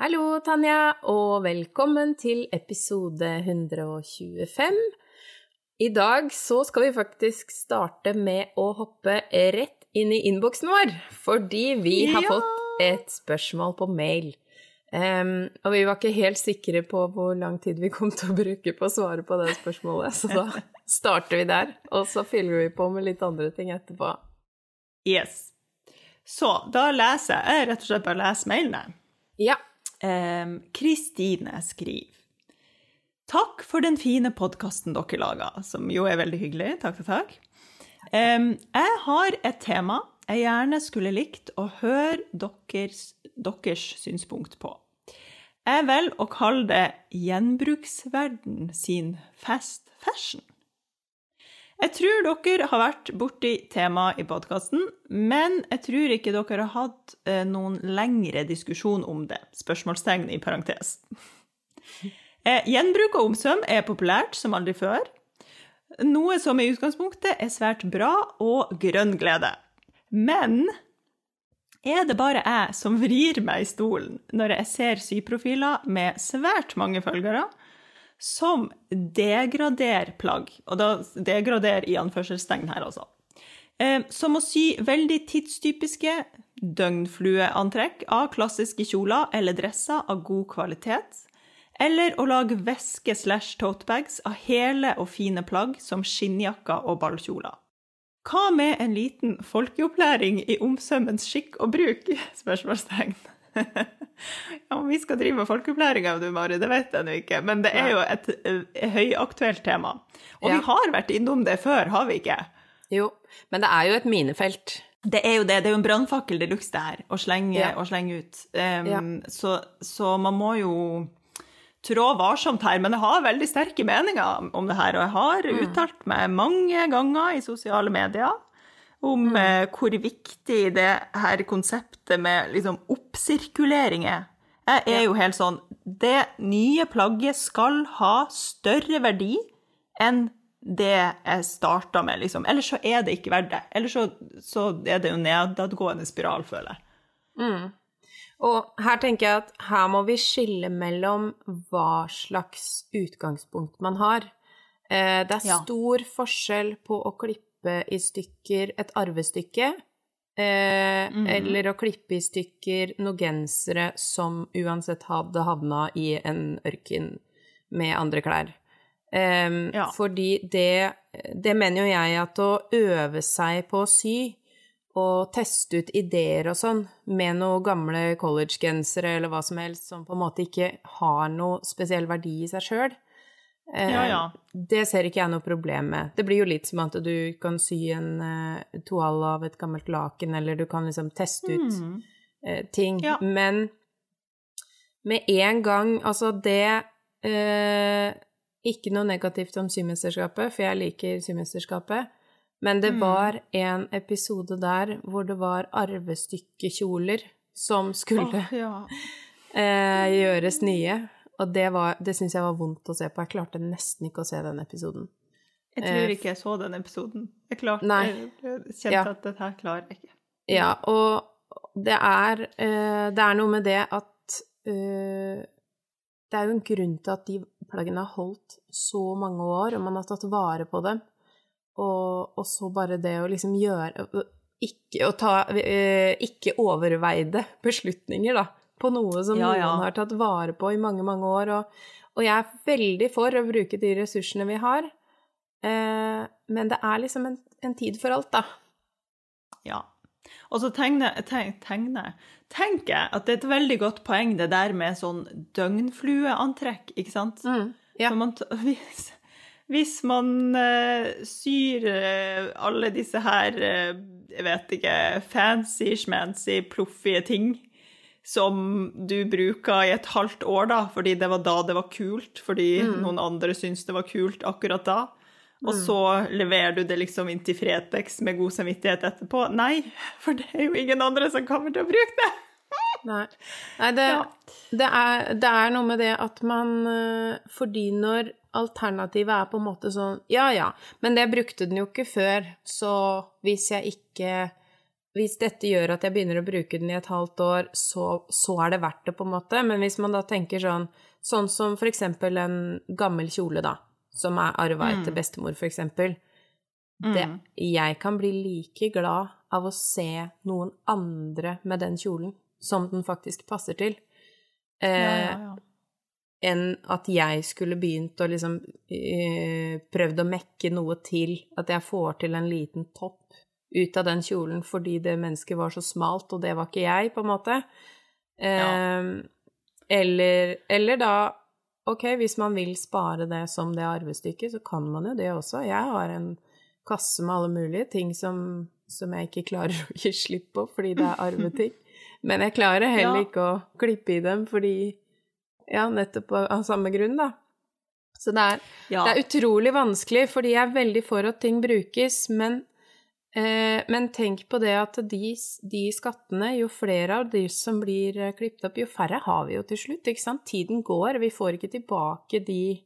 Hallo, Tanja, og velkommen til episode 125. I dag så skal vi faktisk starte med å hoppe rett inn i innboksen vår, fordi vi har Ja! fått et spørsmål på mail. Um, og vi var ikke helt sikre på hvor lang tid vi kom til å bruke på å svare på det spørsmålet, så da starter vi der, og så fyller vi på med litt andre ting etterpå. Yes. Så da leser jeg Jeg rett og slett bare leser mailene. Ja. Kristine skriver Takk for den fine podkasten dere lager, som jo er veldig hyggelig. Takk, takk, takk. Um, jeg har et tema jeg gjerne skulle likt å høre deres, deres synspunkt på. Jeg velger å kalle det gjenbruksverden sin fast fashion. Jeg tror dere har vært borti temaet i podkasten, men jeg tror ikke dere har hatt eh, noen lengre diskusjon om det. Spørsmålstegn i parentes. Eh, gjenbruk og omsøm er populært som aldri før. Noe som i utgangspunktet er svært bra og grønn glede. Men er det bare jeg som vrir meg i stolen når jeg ser syprofiler med svært mange følgere som degraderer plagg? Og da degrader i anførselstegn her, altså. Eh, Som å sy veldig tidstypiske døgnflueantrekk av klassiske kjoler eller dresser av god kvalitet. Eller å lage veske slash totebags av hele og fine plagg som skinnjakker og ballkjoler. Hva med en liten folkeopplæring i omsømmens skikk og bruk? Spørsmålstegn. ja, om vi skal drive med folkeopplæring av du, Mari, det vet jeg nå ikke, men det er jo et, eh, høyaktuelt tema. Og Ja. vi har vært innom det før, har vi ikke? Jo, men det er jo et minefelt. Det er jo det. Det er jo en brannfakkel de luxe, det her, å slenge, Ja. å slenge ut. Um, Ja. så, så man må jo trå varsomt her. Men jeg har veldig sterke meninger om det her, og jeg har Mm. uttalt meg mange ganger i sosiale medier om eh, hvor viktig det her konseptet med liksom oppsirkulering er. Jeg er jo helt sånn Det nye plagget skal ha større verdi enn det jeg starta med, liksom. Ellers så er det ikke verdt det. Ellers så, så er det jo nedadgående spiral, føler jeg. Og her tenker jeg at her må vi skille mellom hva slags utgangspunkt man har. Eh, Det er Ja. stor forskjell på å klippe i stykker et arvestykke, eh, eller å klippe i stykker noen gensere som uansett hadde havna i en ørken med andre klær. Em, Ja. Fordi det, det mener jo jeg at å øve seg på å sy og teste ut ideer og sånn med noen gamle collegegensere eller hva som helst som på en måte ikke har noe spesiell verdi i seg sjøl, Ja, ja. det ser ikke jeg noe problem med. Det blir jo litt som at du kan sy en uh, toal av et gammelt laken, eller du kan liksom teste ut eh, ting. Ja. Men med en gang Altså, det eh, Ikke noe negativt om Symesterskapet, for jeg liker Symesterskapet. Men det var en episode der hvor det var arvestykkekjoler som skulle oh, ja. eh, gjøres nye. Og det, var- det syns jeg var vondt å se på. Jeg klarte nesten ikke å se den episoden. Jeg tror ikke jeg så den episoden. Jeg klarte jeg kjente Ja. at dette her klarer jeg ikke. Ja, og det er, eh, det er noe med det at uh, Det er jo en grunn til at de plaggene har holdt så mange år, og man har tatt vare på dem. Og, og så bare det å liksom gjøre Ikke å ta uh, Ikke overveide beslutninger, da, på noe som Ja, ja. noen har tatt vare på i mange, mange år. Og, og jeg er veldig for å bruke de ressursene vi har, eh, men det er liksom en, en tid for alt, da. Ja. Og så tegner tenk, tegner, tenker jeg at det er et veldig godt poeng, det der med sånn døgnflueantrekk, ikke sant? Ja. Når man, hvis, hvis man uh, syr uh, alle disse her, uh, jeg vet ikke, fancy, schmancy, pluffige ting som du bruker i et halvt år, da, fordi det var da det var kult, fordi noen andre syntes det var kult akkurat da. Og så leverer du det liksom inn til Fretex med god samvittighet etterpå. Nei, for det er jo ingen andre som kommer til å bruke det. Nei, Nei det, Ja. det, er, det er noe med det at man eh, Fordi når alternativet er på en måte sånn Ja, ja, men det brukte den jo ikke før, så hvis jeg ikke hvis dette gjør at jeg begynner å bruke den i et halvt år, så, så er det verdt det, på en måte. Men hvis man da tenker sånn, sånn som for eksempel en gammel kjole, da, som er arva etter Mm. bestemor, for eksempel. Det, Mm. jeg kan bli like glad av å se noen andre med den kjolen som den faktisk passer til, Ja, eh, ja, ja. enn at jeg skulle begynt å liksom eh, prøvd å mekke noe til, at jeg får til en liten topp ut av den kjolen fordi det mennesket var så smalt, og det var ikke jeg, på en måte. Eh, eller, eller da Ok, hvis man vil spare det som det arvestykket, så kan man jo det også. Jeg har en kasse med alle mulige ting som, som jeg ikke klarer å gi slipp på fordi det er arveting. Men jeg klarer heller Ja. ikke å klippe i dem fordi Ja, nettopp av, samme grunn, da. Så det er, ja. det er utrolig vanskelig, fordi jeg er veldig for at ting brukes, men men tenk på det at de, de skattene, jo flere av de som blir eh, klippet opp, jo færre har vi jo til slutt, ikke sant? Tiden går, vi får ikke tilbake de,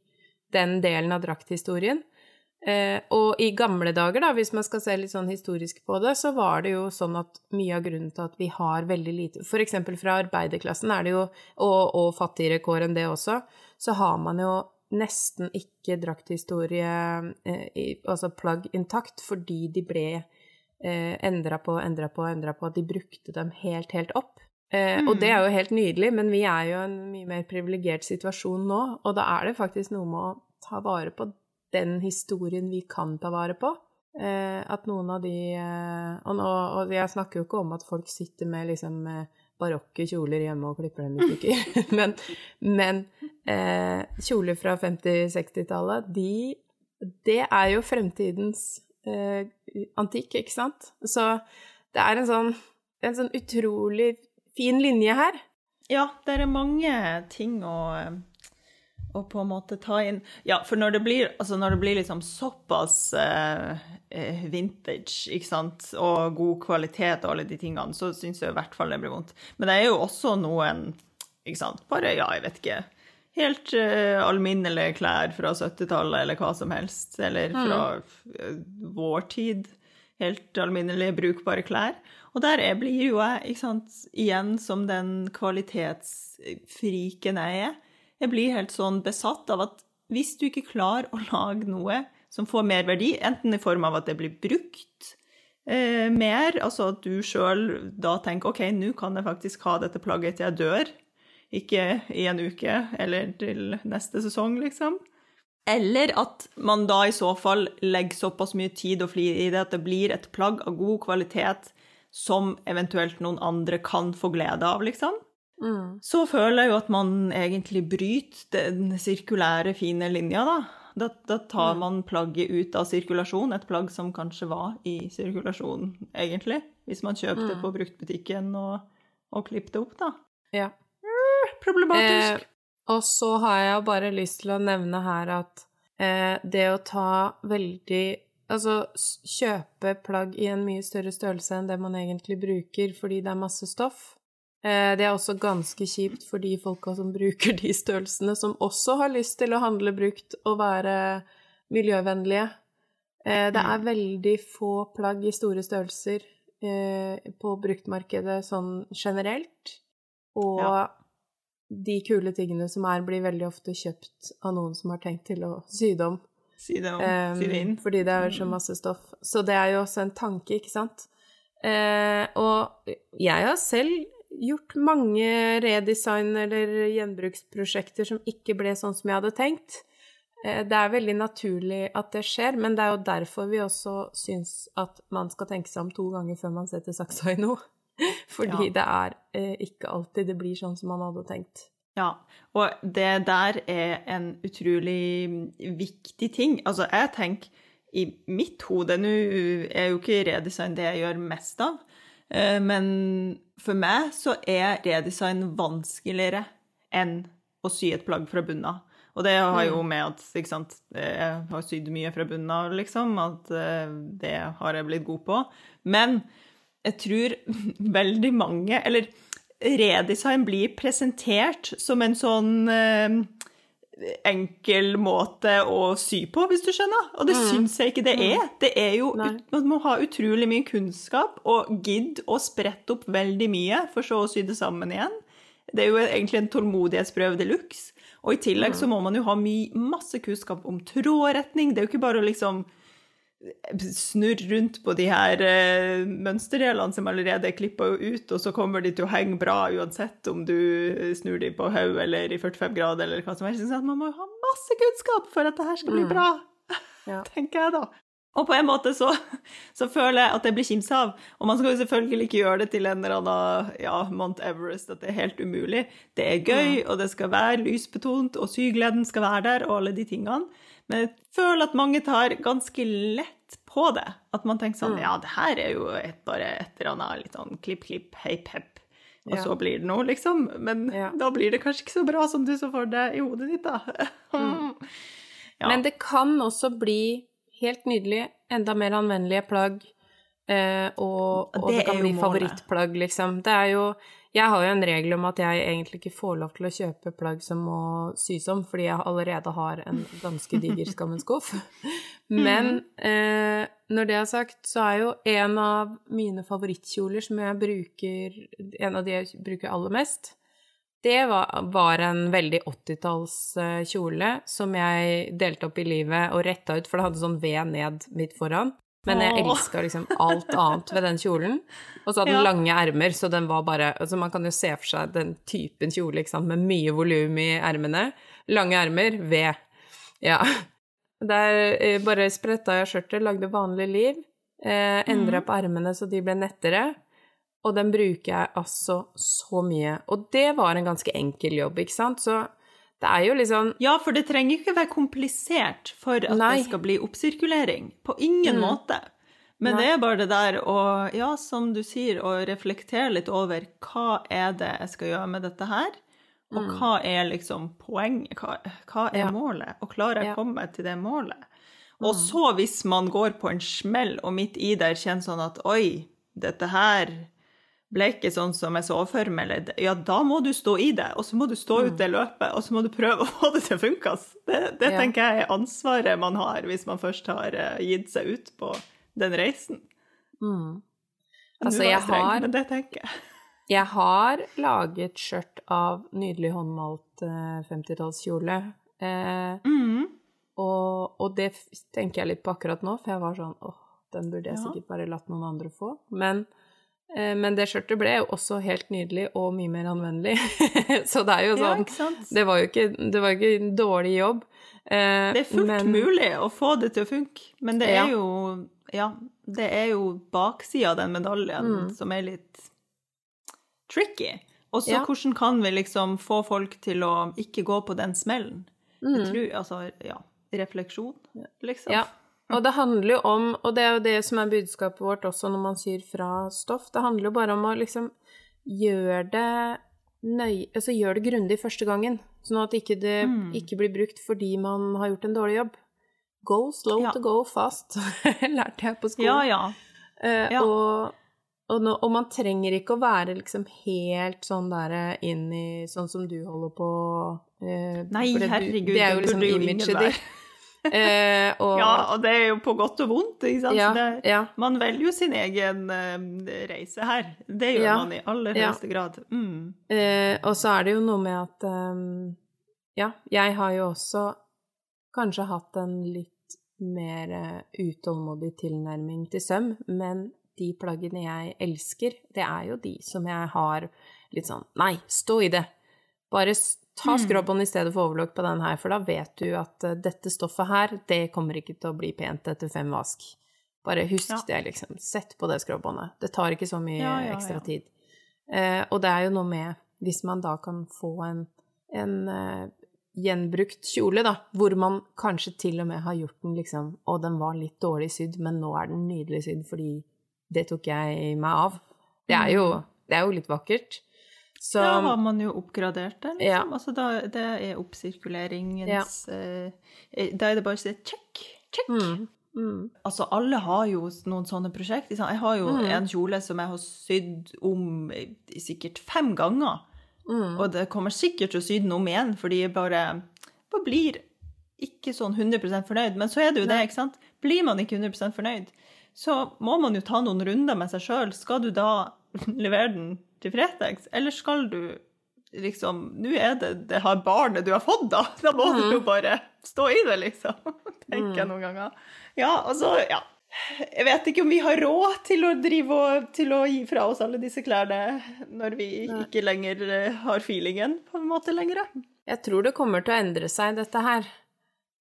den delen av drakthistorien. Eh, og i gamle dager, da, hvis man skal se litt sånn historisk på det, så var det jo sånn at mye av grunnen til at vi har veldig lite For eksempel fra arbeiderklassen er det jo, og, og fattigere kår enn det også, så har man jo nesten ikke drakthistorie, eh, altså plagg intakt, fordi de ble eh, endra på, endra på, endra på, de brukte dem helt, helt opp. Eh, Og det er jo helt nydelig, men vi er jo i en mye mer privilegert situasjon nå, og da er det faktisk noe med å ta vare på den historien vi kan ta vare på. Eh, at noen av de eh, og, nå, og jeg snakker jo ikke om at folk sitter med liksom barokke kjoler hjemme og klipper dem i stykker, men, men eh, kjoler fra 50-60-tallet, de Det er jo fremtidens eh, antikk, ikke sant? Så det er en sånn, en sånn utrolig fin linje her. Ja, det er mange ting å, å på en måte ta inn. Ja, for når det blir, altså når det blir liksom såpass eh, eh, vintage, ikke sant, og god kvalitet og alle de tingene, så syns jeg i hvert fall det blir vondt. Men det er jo også noen, ikke sant, bare, ja, jeg vet ikke, helt uh, alminnelige klær fra 70-tallet eller hva som helst, eller fra mm. vår tid. Helt alminnelige, brukbare klær. Og der er, blir jo jeg, sant, igjen som den kvalitetsfriken jeg er. Jeg blir helt sånn besatt av at hvis du ikke klarer å lage noe som får mer verdi, enten i form av at det blir brukt eh, mer, altså at du sjøl da tenker OK, nå kan jeg faktisk ha dette plagget til jeg dør, ikke i en uke eller til neste sesong, liksom. Eller at man da i så fall legger såpass mye tid og flir i det at det blir et plagg av god kvalitet som eventuelt noen andre kan få glede av, liksom. Så føler jeg jo at man egentlig bryter den sirkulære, fine linja, da. Da, da tar man plagget ut av sirkulasjon, et plagg som kanskje var i sirkulasjon, egentlig. Hvis man kjøpte mm. på bruktbutikken og, og klippet det opp, da. Ja. Problematisk. Eh, og så har jeg bare lyst til å nevne her at eh, det å ta veldig Altså kjøpe plagg i en mye større størrelse enn det man egentlig bruker fordi det er masse stoff. Eh, det er også ganske kjipt for de folka som bruker de størrelsene, som også har lyst til å handle brukt og være miljøvennlige. Eh, det er veldig få plagg i store størrelser eh, på bruktmarkedet sånn generelt. Og Ja. De kule tingene som er, blir veldig ofte kjøpt av noen som har tenkt til å sy det om. Sy det, om, Um, si det inn. fordi det er så masse stoff. Så det er jo også en tanke, ikke sant? Eh, og jeg har selv gjort mange redesign- eller gjenbruksprosjekter som ikke ble sånn som jeg hadde tenkt. Eh, det er veldig naturlig at det skjer, men det er jo derfor vi også syns at man skal tenke seg om to ganger før man setter saksa i noe. Fordi Ja. det er eh, ikke alltid det blir sånn som man hadde tenkt. Ja, og det der er en utrolig viktig ting. Altså, jeg tenker i mitt hode Nå er jo ikke redesign det jeg gjør mest av, eh, men for meg så er redesign vanskeligere enn å sy et plagg fra bunnen av. Og det har jo med at sant, jeg har sydd mye fra bunnen av, liksom, at eh, det har jeg blitt god på. Men jeg tror veldig mange Eller redesign blir presentert som en sånn eh, enkel måte å sy på, hvis du skjønner. Og det syns jeg ikke det er. Det er jo, Nei. Man må ha utrolig mye kunnskap og gidd å sprette opp veldig mye, for så å sy det sammen igjen. Det er jo egentlig en tålmodighetsprøve de luxe. Og i tillegg så må man jo ha my, masse kunnskap om trådretning. Det er jo ikke bare å liksom snurre rundt på de her eh, mønsterdelene som allerede er klippa ut, og så kommer de til å henge bra uansett om du snur de på hodet eller i 45 grader eller hva som helst. Så Man må jo ha masse kunnskap for at det her skal bli Mm. bra, Ja. tenker jeg da. Og på en måte så, så føler jeg at det blir kimsa av. Og man skal jo selvfølgelig ikke gjøre det til en eller annen ja, Mount Everest, at det er helt umulig. Det er gøy, og det skal være lysbetont, og sygleden skal være der, og alle de tingene. Men jeg føler at mange tar ganske lett på det. At man tenker sånn Ja, det her er jo et, bare et eller annet litt sånn klipp, klipp, heip, hepp. Og Ja. så blir det noe, liksom. Men Ja. da blir det kanskje ikke så bra som du så for deg i hodet ditt, da. Ja. Men det kan også bli helt nydelig, enda mer anvendelige plagg. Eh, og, og Det det, kan bli målet. favorittplagg, liksom. Det er jo Jeg har jo en regel om at jeg egentlig ikke får lov til å kjøpe plagg som må sys om, fordi jeg allerede har en ganske diger Skammens skuff. Men eh, når det er sagt, så er jo en av mine favorittkjoler som jeg bruker En av de jeg bruker aller mest, det var, var en veldig 80-talls eh, som jeg delte opp i livet og retta ut, for det hadde sånn V ned midt foran. Men jeg elska liksom alt annet ved den kjolen. Og så hadde den Ja. lange ermer, så den var bare Altså man kan jo se for seg den typen kjole, ikke sant, med mye volum i ermene. Lange ermer, V. Ja. Der eh, bare spretta jeg skjørtet, lagde vanlig liv. Eh, Endra på ermene så de ble nettere. Og den bruker jeg altså så mye. Og det var en ganske enkel jobb, ikke sant? Så det er jo liksom Ja, for det trenger ikke være komplisert for at Nei. det skal bli oppsirkulering. På ingen Mm. måte. Men Nei. det er bare det der å, ja, som du sier, å reflektere litt over hva er det jeg skal gjøre med dette her, og hva er liksom poenget, hva, hva er Mm. Ja. målet, og klarer jeg Ja. Mm. å komme til det målet? Og så hvis man går på en smell, og midt i der kjenner sånn at oi, dette her ble ikke sånn som jeg så for meg, eller ja, da må du stå i det, og så må du stå ut det løpet, og så må du prøve å få det til å funke. Det, det Ja. tenker jeg er ansvaret man har hvis man først har eh, gitt seg ut på den reisen. mm. Altså, jeg streng, har Men det tenker jeg. Jeg har laget skjørt av nydelig håndmalt eh, 50-tallskjole. Eh, mm. og, og det tenker jeg litt på akkurat nå, for jeg var sånn åh, den burde jeg Ja. sikkert bare latt noen andre få. Men, eh, men det skjørtet ble jo også helt nydelig og mye mer anvendelig. Så det er jo sånn ja. Det var jo ikke, det var jo ikke en dårlig jobb. Eh, Det er fullt men- mulig å få det til å funke, men det er Ja. jo Ja, det er jo baksida av den medaljen Mm. som er litt tricky. Og så Ja. hvordan kan vi liksom få folk til å ikke gå på den smellen? Jeg Mm. tror, altså, ja, refleksjon, liksom. Ja, og det handler jo om, og det er jo det som er budskapet vårt også når man syr fra stoff, det handler jo bare om å liksom gjøre det nøye, altså gjøre det grundig første gangen, sånn at ikke det Mm. ikke blir brukt fordi man har gjort en dårlig jobb. Go slow Ja. to go fast, lærte jeg på skolen. Ja, ja. Uh, Ja. Og, og, nå, og man trenger ikke å være liksom helt sånn der inn i sånn som du holder på. uh, Nei, herregud, det, det er jo liksom imaget ditt. Eh, og, Ja, og det er jo på godt og vondt, ikke sant? ja, det, ja. man velger jo sin egen eh, reise her. Det gjør Ja. man i aller høyeste grad. Mm. Eh, og så er det jo noe med at um, Ja, jeg har jo også kanskje hatt en litt mer eh, utålmodig tilnærming til søm, men de plaggene jeg elsker, det er jo de som jeg har litt sånn Nei, stå i det! Bare ta Mm. skråbånd i stedet for overlock på den her, for da vet du at eh, dette stoffet her, det kommer ikke til å bli pent etter fem vask. Bare husk Ja. det, liksom. Sett på det skråbåndet. Det tar ikke så mye Ja, ja, ekstra tid. Eh, og det er jo noe med Hvis man da kan få en, en eh, gjenbrukt kjole, da, hvor man kanskje til og med har gjort den liksom Og den var litt dårlig sydd, men nå er den nydelig sydd fordi det tok jeg meg av. Det er jo, det er jo litt vakkert. Så Da har man jo oppgradert det, liksom. Ja. Altså, da, det er oppsirkuleringens eh, Da er det bare å si check, check. mm, mm, Altså, alle har jo noen sånne prosjekt. Jeg har jo Mm. en kjole som jeg har sydd om i- sikkert fem ganger. mm. Og det kommer sikkert til å sy den om igjen, fordi jeg bare, blir ikke sånn 100% fornøyd. Men så er det jo det, ikke sant. Blir man ikke 100% fornøyd, så må man jo ta noen runder med seg sjøl. Skal du da levere den til Fretex, eller skal du liksom Nå er det det her barnet du har fått, da. Da må du jo bare stå i det, liksom. Tenker jeg noen ganger. Ja, altså, ja. Jeg vet ikke om vi har råd til å drive og til å gi fra oss alle disse klærne når vi ikke lenger eh, har feelingen på en måte lenger. Jeg tror det kommer til å endre seg, dette her.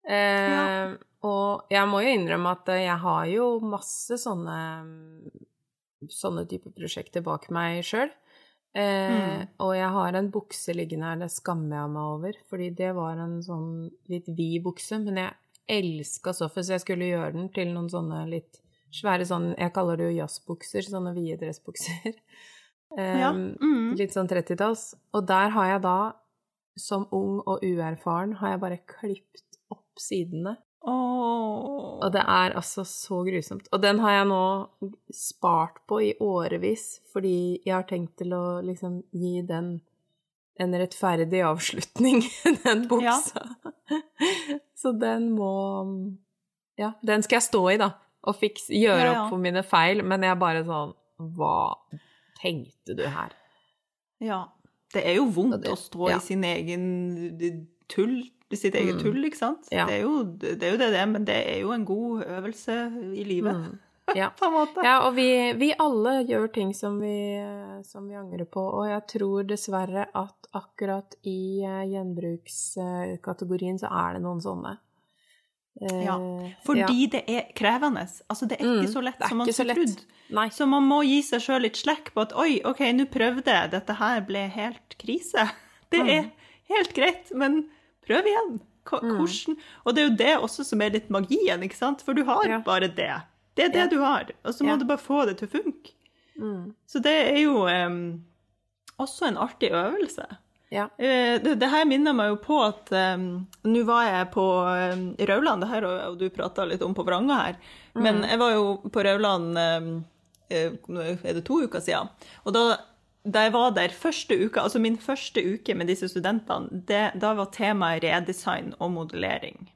Eh, Og jeg må jo innrømme at jeg har jo masse sånne sånne type prosjekter bak meg sjøl. Eh, Og jeg har en bukse liggende her, det skammer jeg meg over, fordi det var en sånn litt vid bukse, men jeg elska stoffet, så jeg skulle gjøre den til noen sånne litt svære sånn Jeg kaller det jo jazzbukser, sånne vide dressbukser. Eh, Ja, mm. Litt sånn 30-talls. Og der har jeg da, som ung og uerfaren, har jeg bare klipt opp sidene. Åh. Og det er altså så grusomt. Og den har jeg nå spart på i årevis, fordi jeg har tenkt til å liksom gi den en rettferdig avslutning, den buksa. Så den må Ja, den skal jeg stå i, da. Og fiks, gjøre Ja, ja. opp for mine feil. Men jeg er bare sånn Hva tenkte du her? Ja. Det er jo vondt det- å stå ja. i sin egen tull, sitt eget Mm. tull, ikke sant? Ja. Det, er jo, det er jo det det er, men det er jo en god øvelse i livet, Mm. Ja. på en måte. Ja, og vi, vi alle gjør ting som vi, som vi angrer på, og jeg tror dessverre at akkurat i eh, gjenbrukskategorien så er det noen sånne. Eh, Ja, Fordi det er krevende. Altså, det er ikke Mm, så lett som man skulle trodd. Så man må gi seg sjøl litt slekk på at oi, OK, nå prøvde jeg, dette her ble helt krise. Det Mm. er helt greit, men prøv igjen. Hva- Mm. Hvordan Og det er jo det også som er litt magien, ikke sant? For du har Ja. bare det. Det er det Ja. du har, og så må Ja. du bare få det til å funke. Mm. Så det er jo um, også en artig øvelse. Ja. Uh, Det, det her minner meg jo på at um, Nå var jeg på um, Rauland, det her og, og du prata litt om på vranga her. Men jeg var jo på Rauland eh, er det to uker siden. Og da, da jeg var der første uka, altså min første uke med disse studentene, det, da var temaet redesign og modellering.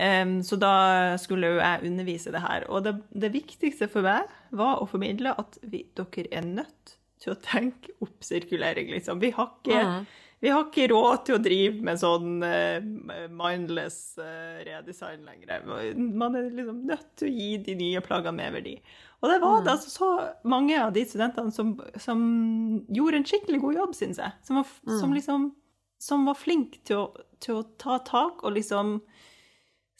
Um, så da skulle jo jeg undervise det her. Og det, det viktigste for meg var å formidle at vi, dere er nødt til å tenke oppsirkulering, liksom. Vi har ikke, Mhm. vi har ikke råd til å drive med sånn uh, mindless uh, redesign lenger. Man er liksom nødt til å gi de nye plaggene merverdi. Og det var det altså så mange av de studentene som, som gjorde en skikkelig god jobb, syns jeg. Som var, som liksom som var flink til å, til å ta tak og liksom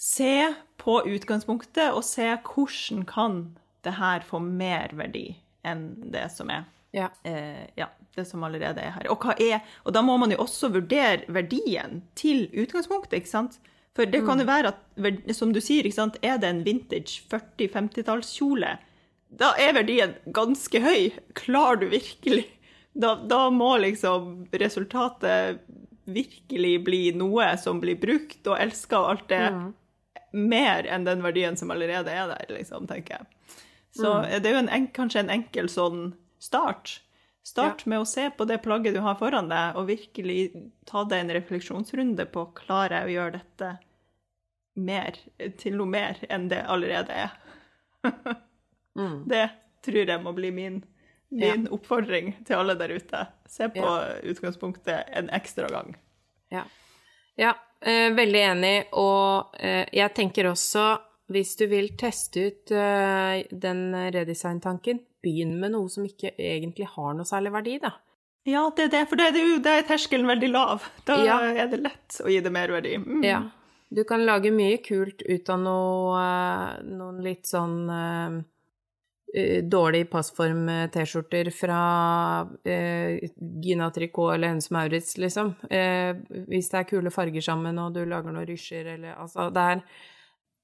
se på utgangspunktet og se hvordan kan det her få mer verdi enn det som er Ja. eh, ja, det som allerede er her. Og, er, og da må man jo også vurdere verdien til utgangspunktet, ikke sant? For det kan jo være at, som du sier, sant, er det en vintage 40-50-tallskjole, da er verdien ganske høy. Klarer du virkelig da, da må liksom resultatet virkelig bli noe som blir brukt og elska og alt det, mer enn den verdien som allerede er der, liksom, tenker jeg. Så det er jo en, kanskje en enkel sånn start. Start med å se på det plagget du har foran deg, og virkelig ta deg en refleksjonsrunde på klarer jeg å gjøre dette mer, til noe mer enn det allerede er. Mm. Det tror jeg må bli min, min oppfordring til alle der ute. Se på utgangspunktet en ekstra gang. Ja, ja eh, veldig enig. Og eh, jeg tenker også, hvis du vil teste ut eh, den redesign-tanken, begynn med noe som ikke egentlig har noe særlig verdi, da. Ja, det er det, for da er, er terskelen veldig lav. Da Ja. er det lett å gi det merverdi. Mm. Ja. Du kan lage mye kult ut av noe, eh, noen litt sånn eh, dårlig passform-T-skjorter fra eh, Gina Tricot eller Hennes Maurits, liksom. Eh, hvis det er kule farger sammen, og du lager noen rysjer, eller altså Det er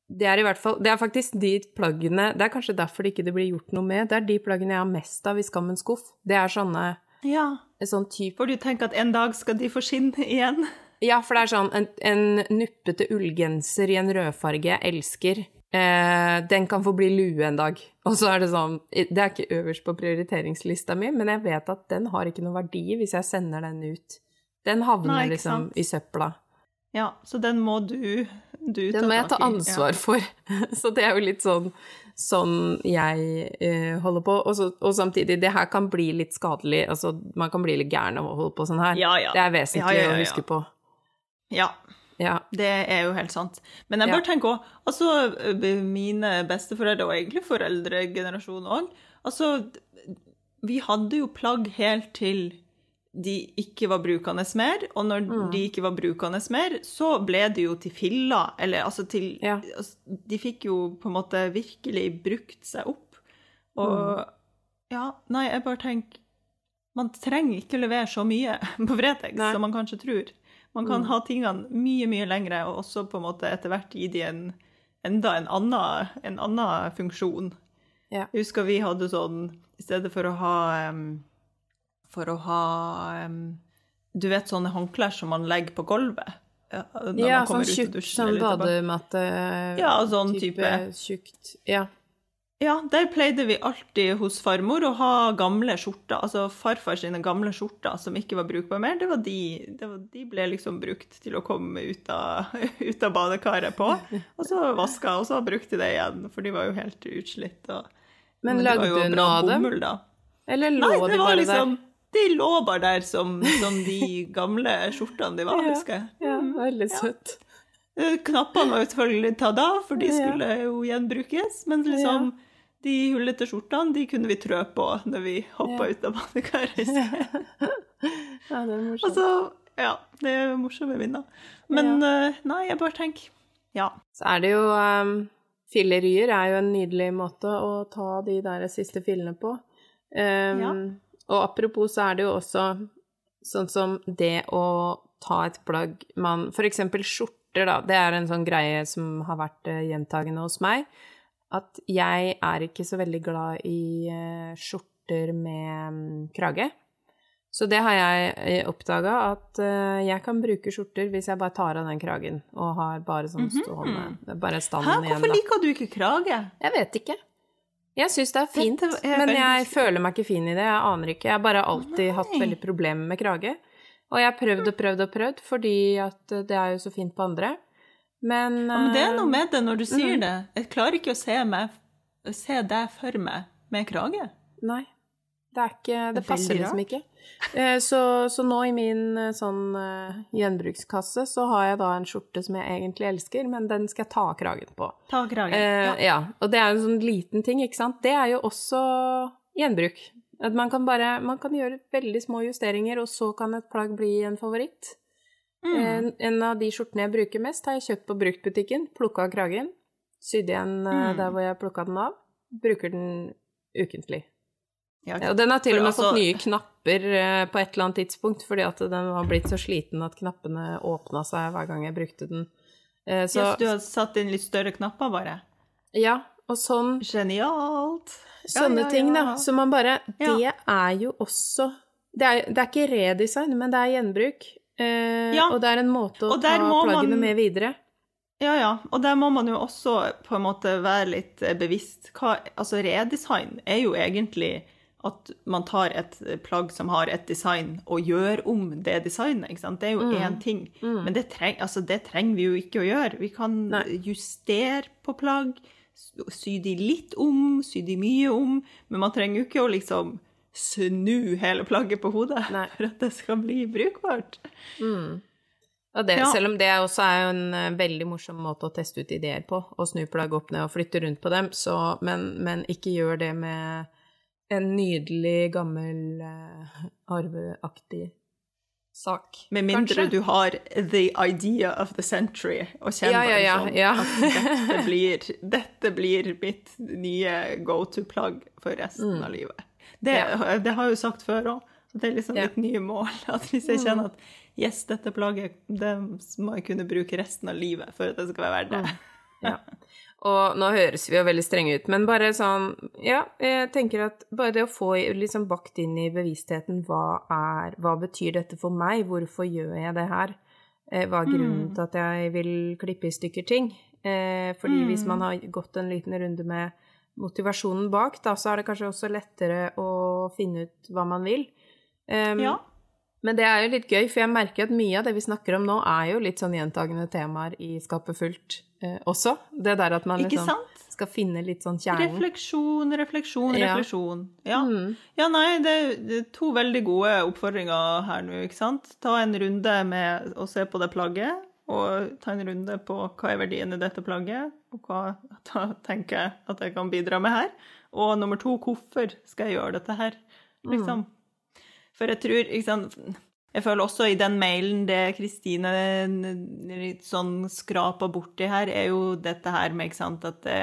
det er i hvert fall Det er faktisk de plaggene Det er kanskje derfor det ikke blir gjort noe med. Det er de plaggene jeg har mest av i Skammens skuff. Det er sånne ja. sånn type For du tenker at en dag skal de få skinn igjen? Ja, for det er sånn en, en nuppete ullgenser i en rødfarge jeg elsker. Eh, den kan få bli lue en dag. Og så er det sånn Det er ikke øverst på prioriteringslista mi, men jeg vet at den har ikke noe verdi hvis jeg sender den ut. Den havner Nei, liksom i søpla. Ja, så den må du, du Den må jeg ta ansvar for. Så det er jo litt sånn sånn jeg eh, holder på. Og, så, og, samtidig, det her kan bli litt skadelig. Altså, man kan bli litt gæren av å holde på sånn her. Ja, ja. Det er vesentlig ja, å huske på. Ja. Ja. Det er jo helt sant. Men jeg bare tenker òg Altså, mine besteforeldre, og egentlig foreldregenerasjonen òg Altså, vi hadde jo plagg helt til de ikke var brukende mer, og når mm. de ikke var brukende mer, så ble det jo til filler, eller altså til ja. altså, De fikk jo på en måte virkelig brukt seg opp. Og mm. ja, nei, jeg bare tenker Man trenger ikke levere så mye på Fretex som man kanskje tror. Man kan mm. ha tingene mye, mye lengre, og også på en måte etter hvert gi de en enda en annen, en annen funksjon. Ja. Jeg husker vi hadde sånn I stedet for å ha um, for å ha um, Du vet sånne håndklær som man legger på gulvet? Ja, sånn tjukt, sånn badematte Ja, sånn type, type tjukt. Ja. Ja, der pleide vi alltid hos farmor å ha gamle skjorter. Altså farfar sine gamle skjorter som ikke var brukbare mer, det var de, det var, de ble liksom brukt til å komme ut av, ut av badekaret på. Og så vaska, og så brukte de det igjen, for de var jo helt utslitt. Og, men, men lagde du noe av dem? Eller lå Nei, de bare liksom, der? De lå bare der som, som de gamle skjortene de var, ja, husker jeg. Ja, veldig søtt. Ja. Knappene var jo selvfølgelig tatt av, for de skulle jo gjenbrukes. Men liksom, de hullete skjortene de kunne vi trø på når vi hoppa ut av badekaret. ja, det er morsomt. Altså, ja, det er morsomme minner. Men uh, nei, jeg bare tenker ja. Så er det jo um, Fillerier er jo en nydelig måte å ta de der siste fillene på. Um, ja. Og apropos så er det jo også sånn som det å ta et plagg man For eksempel skjorter, da. Det er en sånn greie som har vært uh, gjentagende hos meg. At jeg er ikke så veldig glad i uh, skjorter med um, krage. Så det har jeg eh, oppdaga, at uh, jeg kan bruke skjorter hvis jeg bare tar av den kragen og har bare sånn mhm. stående mm. Bare standen igjen, da. Hvorfor liker du ikke krage? Jeg vet ikke. Jeg syns det er fint, men jeg føler meg ikke fin i det. Jeg aner ikke. Jeg har bare alltid Nei. hatt veldig problemer med krage. Og jeg har prøvd og prøvd og prøvd, fordi at det er jo så fint på andre. Men, ja, men det er noe med det når du sier mm. det. Jeg klarer ikke å se, meg, se deg for meg med krage. Nei. Det, er ikke, det, det passer liksom ikke. Eh, så, så, nå i min eh, sånn uh, gjenbrukskasse så har jeg da en skjorte som jeg egentlig elsker, men den skal jeg ta kragen på. Ta kragen, ja. ja. Og det er en sånn liten ting, ikke sant. Det er jo også gjenbruk. At man kan bare man kan gjøre veldig små justeringer, og så kan et plagg bli en favoritt. Mm. En, en, av de skjortene jeg bruker mest, har jeg kjøpt på bruktbutikken. Plukka av kragen. Sydd igjen mm. der hvor jeg plukka den av. Bruker den ukentlig. Ja, og den har til og med altså, fått nye knapper eh, på et eller annet tidspunkt, fordi at den var blitt så sliten at knappene åpna seg hver gang jeg brukte den. Eh, så yes, du har satt inn litt større knapper, bare? Ja, og sånn Genialt! Sånne ja, ja, ting, da. Så man bare Det er jo også det er, det er, ikke redesign, men det er gjenbruk. Eh, og det er en måte å ta plaggene man... med videre. Ja, ja. Og der må man jo også på en måte være litt eh, bevisst. Hva, altså, redesign er jo egentlig at man tar et plagg som har et design, og gjør om det designet. ikke sant? Det er jo én mm. ting. Mm. Men det, treng, altså, det, trenger vi jo ikke å gjøre. Vi kan Nei. justere på plagg, sy de litt om, sy de mye om, men man trenger jo ikke å liksom snu hele plagget på hodet Nei. for at det skal bli brukbart. Mm. Det, ja. Selv om det også er en uh, veldig morsom måte å teste ut ideer på, å snu plagg opp ned og flytte rundt på dem, så, men, men ikke gjør det med en nydelig, gammel, uh, arveaktig sak. Med mindre Kanskje? du har the idea of the century og kjenner ja, ja, ja, sånn at dette blir, dette blir, mitt nye go to-plagg for resten mm. av livet. Det, det, har jeg jo sagt før òg. Det er liksom mitt nye mål. At hvis jeg kjenner at yes, dette plagget det må jeg kunne bruke resten av livet for at det skal være verdt det. Mm. Ja. Og nå høres vi jo veldig strenge ut, men bare sånn Ja, jeg tenker at bare det å få liksom bakt inn i bevisstheten hva er Hva betyr dette for meg? Hvorfor gjør jeg det her? Eh, hva er grunnen mm. til at jeg vil klippe i stykker ting? Eh, fordi mm. hvis man har gått en liten runde med motivasjonen bak, da, så er det kanskje også lettere å finne ut hva man vil. Um, ja. Men det er jo litt gøy, for jeg merker at mye av det vi snakker om nå, er jo litt sånn gjentagende temaer i Skapet fullt eh, også. Det der at man liksom skal finne litt sånn kjernen. Refleksjon, refleksjon, Ja. refleksjon. Ja. Mm. ja, nei, det er to veldig gode oppfordringer her nå, ikke sant? Ta en runde med å se på det plagget, og ta en runde på hva er verdien i dette plagget, og hva tenker jeg at jeg kan bidra med her. Og nummer to, hvorfor skal jeg gjøre dette her, liksom? For jeg tror, sant Jeg føler også i den mailen det Kristine litt sånn skraper borti her, er jo dette her med, ikke sant, at det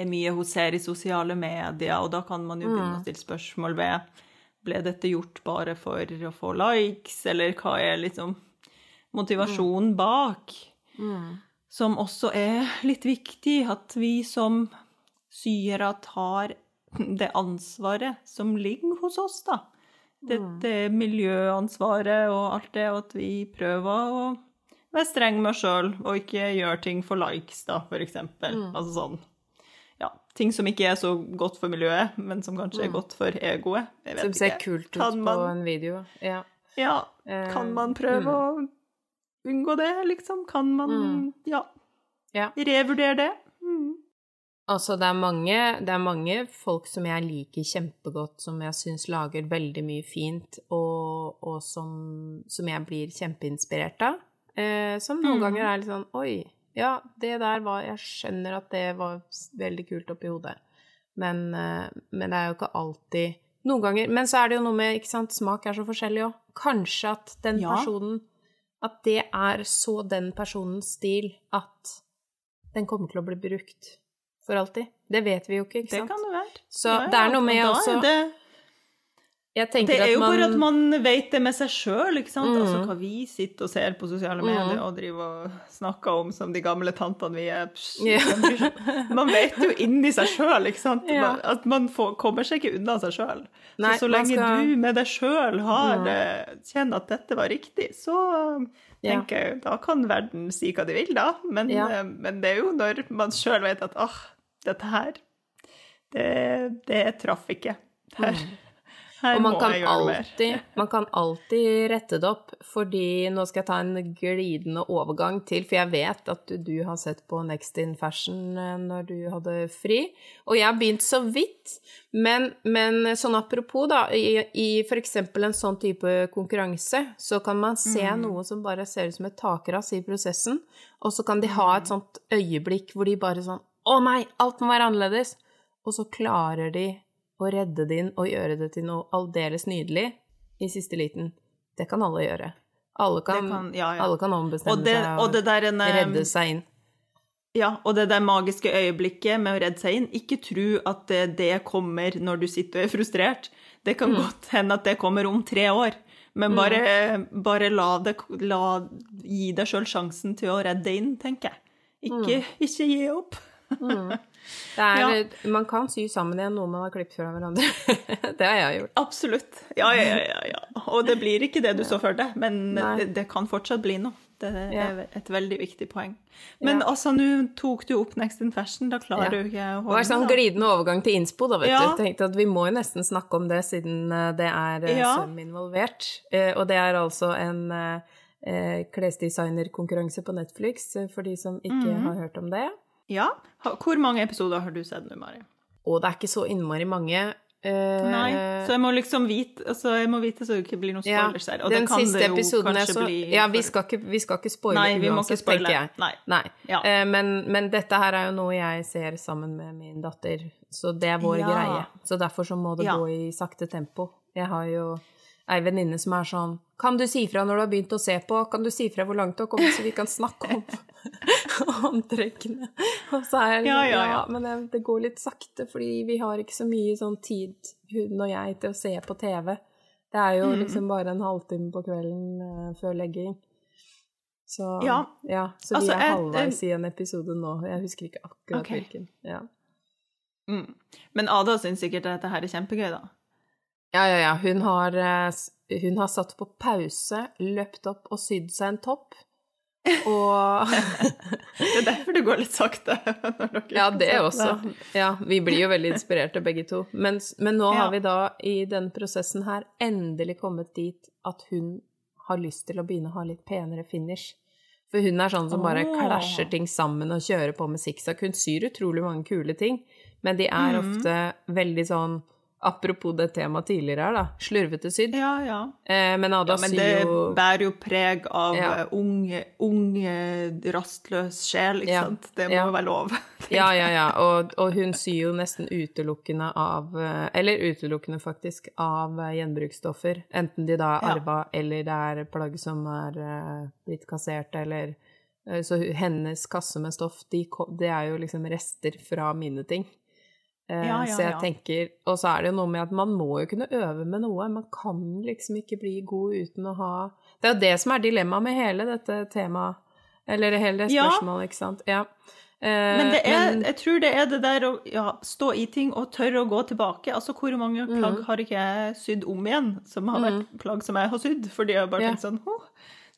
er mye hun ser i sosiale medier, og da kan man jo begynne å stille spørsmål ved ble dette gjort bare for å få likes, eller hva er liksom motivasjonen bak? Mm. Som også er litt viktig, at vi som syere tar det ansvaret som ligger hos oss, da. Dette miljøansvaret og alt det, og at vi prøver å være streng med oss sjøl og ikke gjøre ting for likes, da, for eksempel. Altså sånn ja, ting som ikke er så godt for miljøet, men som kanskje er godt for egoet. Jeg vet Som ser ikke. kult ut man... på en video. Ja. Ja, Eh, kan man prøve å unngå det, liksom? Kan man, Mm. ja, Ja. revurdere det? Mm. Altså, det er, mange, det er mange folk som jeg liker kjempegodt, som jeg syns lager veldig mye fint, og, og som, som jeg blir kjempeinspirert av. Eh, som noen Mm. ganger er litt sånn Oi, ja, det der var Jeg skjønner at det var veldig kult oppi hodet. Men, eh, men det er jo ikke alltid Noen ganger Men så er det jo noe med ikke sant, Smak er så forskjellig òg. Kanskje at den Ja. personen At det er så den personens stil at den kommer til å bli brukt for alltid. Det vet vi jo ikke, ikke sant? Det kan det være. Så Ja, det er noe med også det, det er jo man, bare at man vet det med seg sjøl, ikke sant? Mm. Altså hva vi sitter og ser på sosiale medier og driver og snakker om som de gamle tantene vi er. Pss, yeah. man vet jo inni seg sjøl, ikke sant? Ja. At man får, kommer seg ikke unna seg sjøl. Så så lenge skal- du med deg sjøl har Ja. eh, kjenner at dette var riktig, så Ja. tenker jeg da kan verden si hva de vil, da. Men, Ja. eh, men det er jo når man sjøl vet at åh, dette her, det, det traff ikke. Her, her og man kan, alltid, man kan alltid rette det opp, fordi nå skal jeg ta en glidende overgang til, for jeg vet at du, du har sett på Next in Fashion eh, når du hadde fri, og jeg har begynt så vidt, men, men sånn apropos da, i, i eksempel en sånn type konkurranse, så kan man se Mm. noe som bare ser ut som et takras i prosessen, og så kan de ha Mm. et sånt øyeblikk hvor de bare sånn, å nei, alt må være annerledes, og så klarer de å redde det inn og gjøre det til noe aldeles nydelig i siste liten. Det kan alle gjøre. Alle kan, kan- ja, ja. Alle kan ombestemme Og det, seg og og det der en, eh, redde seg inn. Ja, og det der magiske øyeblikket med å redde seg inn, ikke tro at det, det kommer når du sitter og er frustrert. Det Mm. kan godt hende at det kommer om tre år, men bare, bare la, det, la gi deg sjøl sjansen til å redde inn, tenker jeg. Ikke, Mm. ikke gi opp. Er, Man kan sy sammen igjen noe man har klippet fra hverandre. det har jeg gjort. Absolutt. Ja, ja, ja, ja, ja. Og det blir ikke det du så for deg, men det, det kan fortsatt bli noe. Det er Ja. et veldig viktig poeng. Men Ja. altså, nå tok du opp Next in Fashion, da klarer Ja. du ikke å holde Det var en sånn glidende overgang til innspo, da, vet Ja. du. Tenkte at vi må jo nesten snakke om det, siden eh, det er eh, Ja. søm involvert. Eh, Og det er altså en klesdesignerkonkurranse på Netflix, for de som ikke Mhm. har hørt om det. Ja. Hvor mange episoder har du sett nå, Mari? Og det er ikke så innmari mange. Uh, Nei, så jeg må liksom vite altså jeg må vite så det ikke blir noen spoilers her. Og den det kan siste det jo episoden kanskje så bli Ja, vi skal ikke, vi skal ikke spoile Nei, vi må ikke uansett, spoile. tenker jeg. Nei. Nei. Ja. Uh, men, men dette her er jo noe jeg ser sammen med min datter, så det er vår Ja. greie. Så derfor så må det Ja. gå i sakte tempo. Jeg har jo ei venninne som er sånn Kan du si fra når du har begynt å se på? Kan du si fra hvor langt du har kommet, så vi kan snakke om antrekkene? Og så er jeg Ja, liksom, ja, ja. men det, det går litt sakte, fordi vi har ikke så mye sånn tid, hun og jeg, til å se på TV. Det er jo Mm. liksom bare en halvtime på kvelden uh, før legging. Så Ja. så vi Altså, er jeg- halvveis i en episode nå. Jeg husker ikke akkurat okay. hvilken. Ja. Mm. Men Ada syns sikkert at dette her er kjempegøy, da. Ja, ja, ja. Hun har, eh, hun har satt på pause, løpt opp og sydd seg en topp. Og Det er derfor det går litt sakte. Ja, det også. Ja, vi blir jo veldig inspirerte begge to. Men, men nå Ja. har vi da i denne prosessen her endelig kommet dit at hun har lyst til å begynne å ha litt penere finish. For hun er sånn som bare oh. klasjer ting sammen og kjører på med sikksakk. Hun syr utrolig mange kule ting, men de er ofte ofte veldig sånn Apropos det temaet tidligere her, da. Slurvete sydd. Ja, ja. Eh, men Ada ja men syr det bærer jo preg av Ja. eh, ung, ung, eh, rastløs sjel, ikke Ja. sant? Det må jo være lov. Ja, ja, ja. Og, og hun syr jo nesten utelukkende av eh, Eller utelukkende, faktisk, av gjenbruksstoffer. Enten de da er arva, eller det er plagg som er blitt kassert, eller Så hennes kasse med stoff, de, det er jo liksom rester fra mine ting. Eh, Ja, ja, så jeg tenker Og så er det jo noe med at man må jo kunne øve med noe. Man kan liksom ikke bli god uten å ha Det er jo det som er dilemmaet med hele dette temaet. Eller hele det spørsmålet, ikke sant. Ja. Eh, Men det er, men- jeg tror det er det der å ja, stå i ting og tørre å gå tilbake. Altså, hvor mange Mm. har ikke jeg sydd om igjen, som har vært plagg som jeg har sydd? Fordi jeg bare yeah. tenkt sånn Å,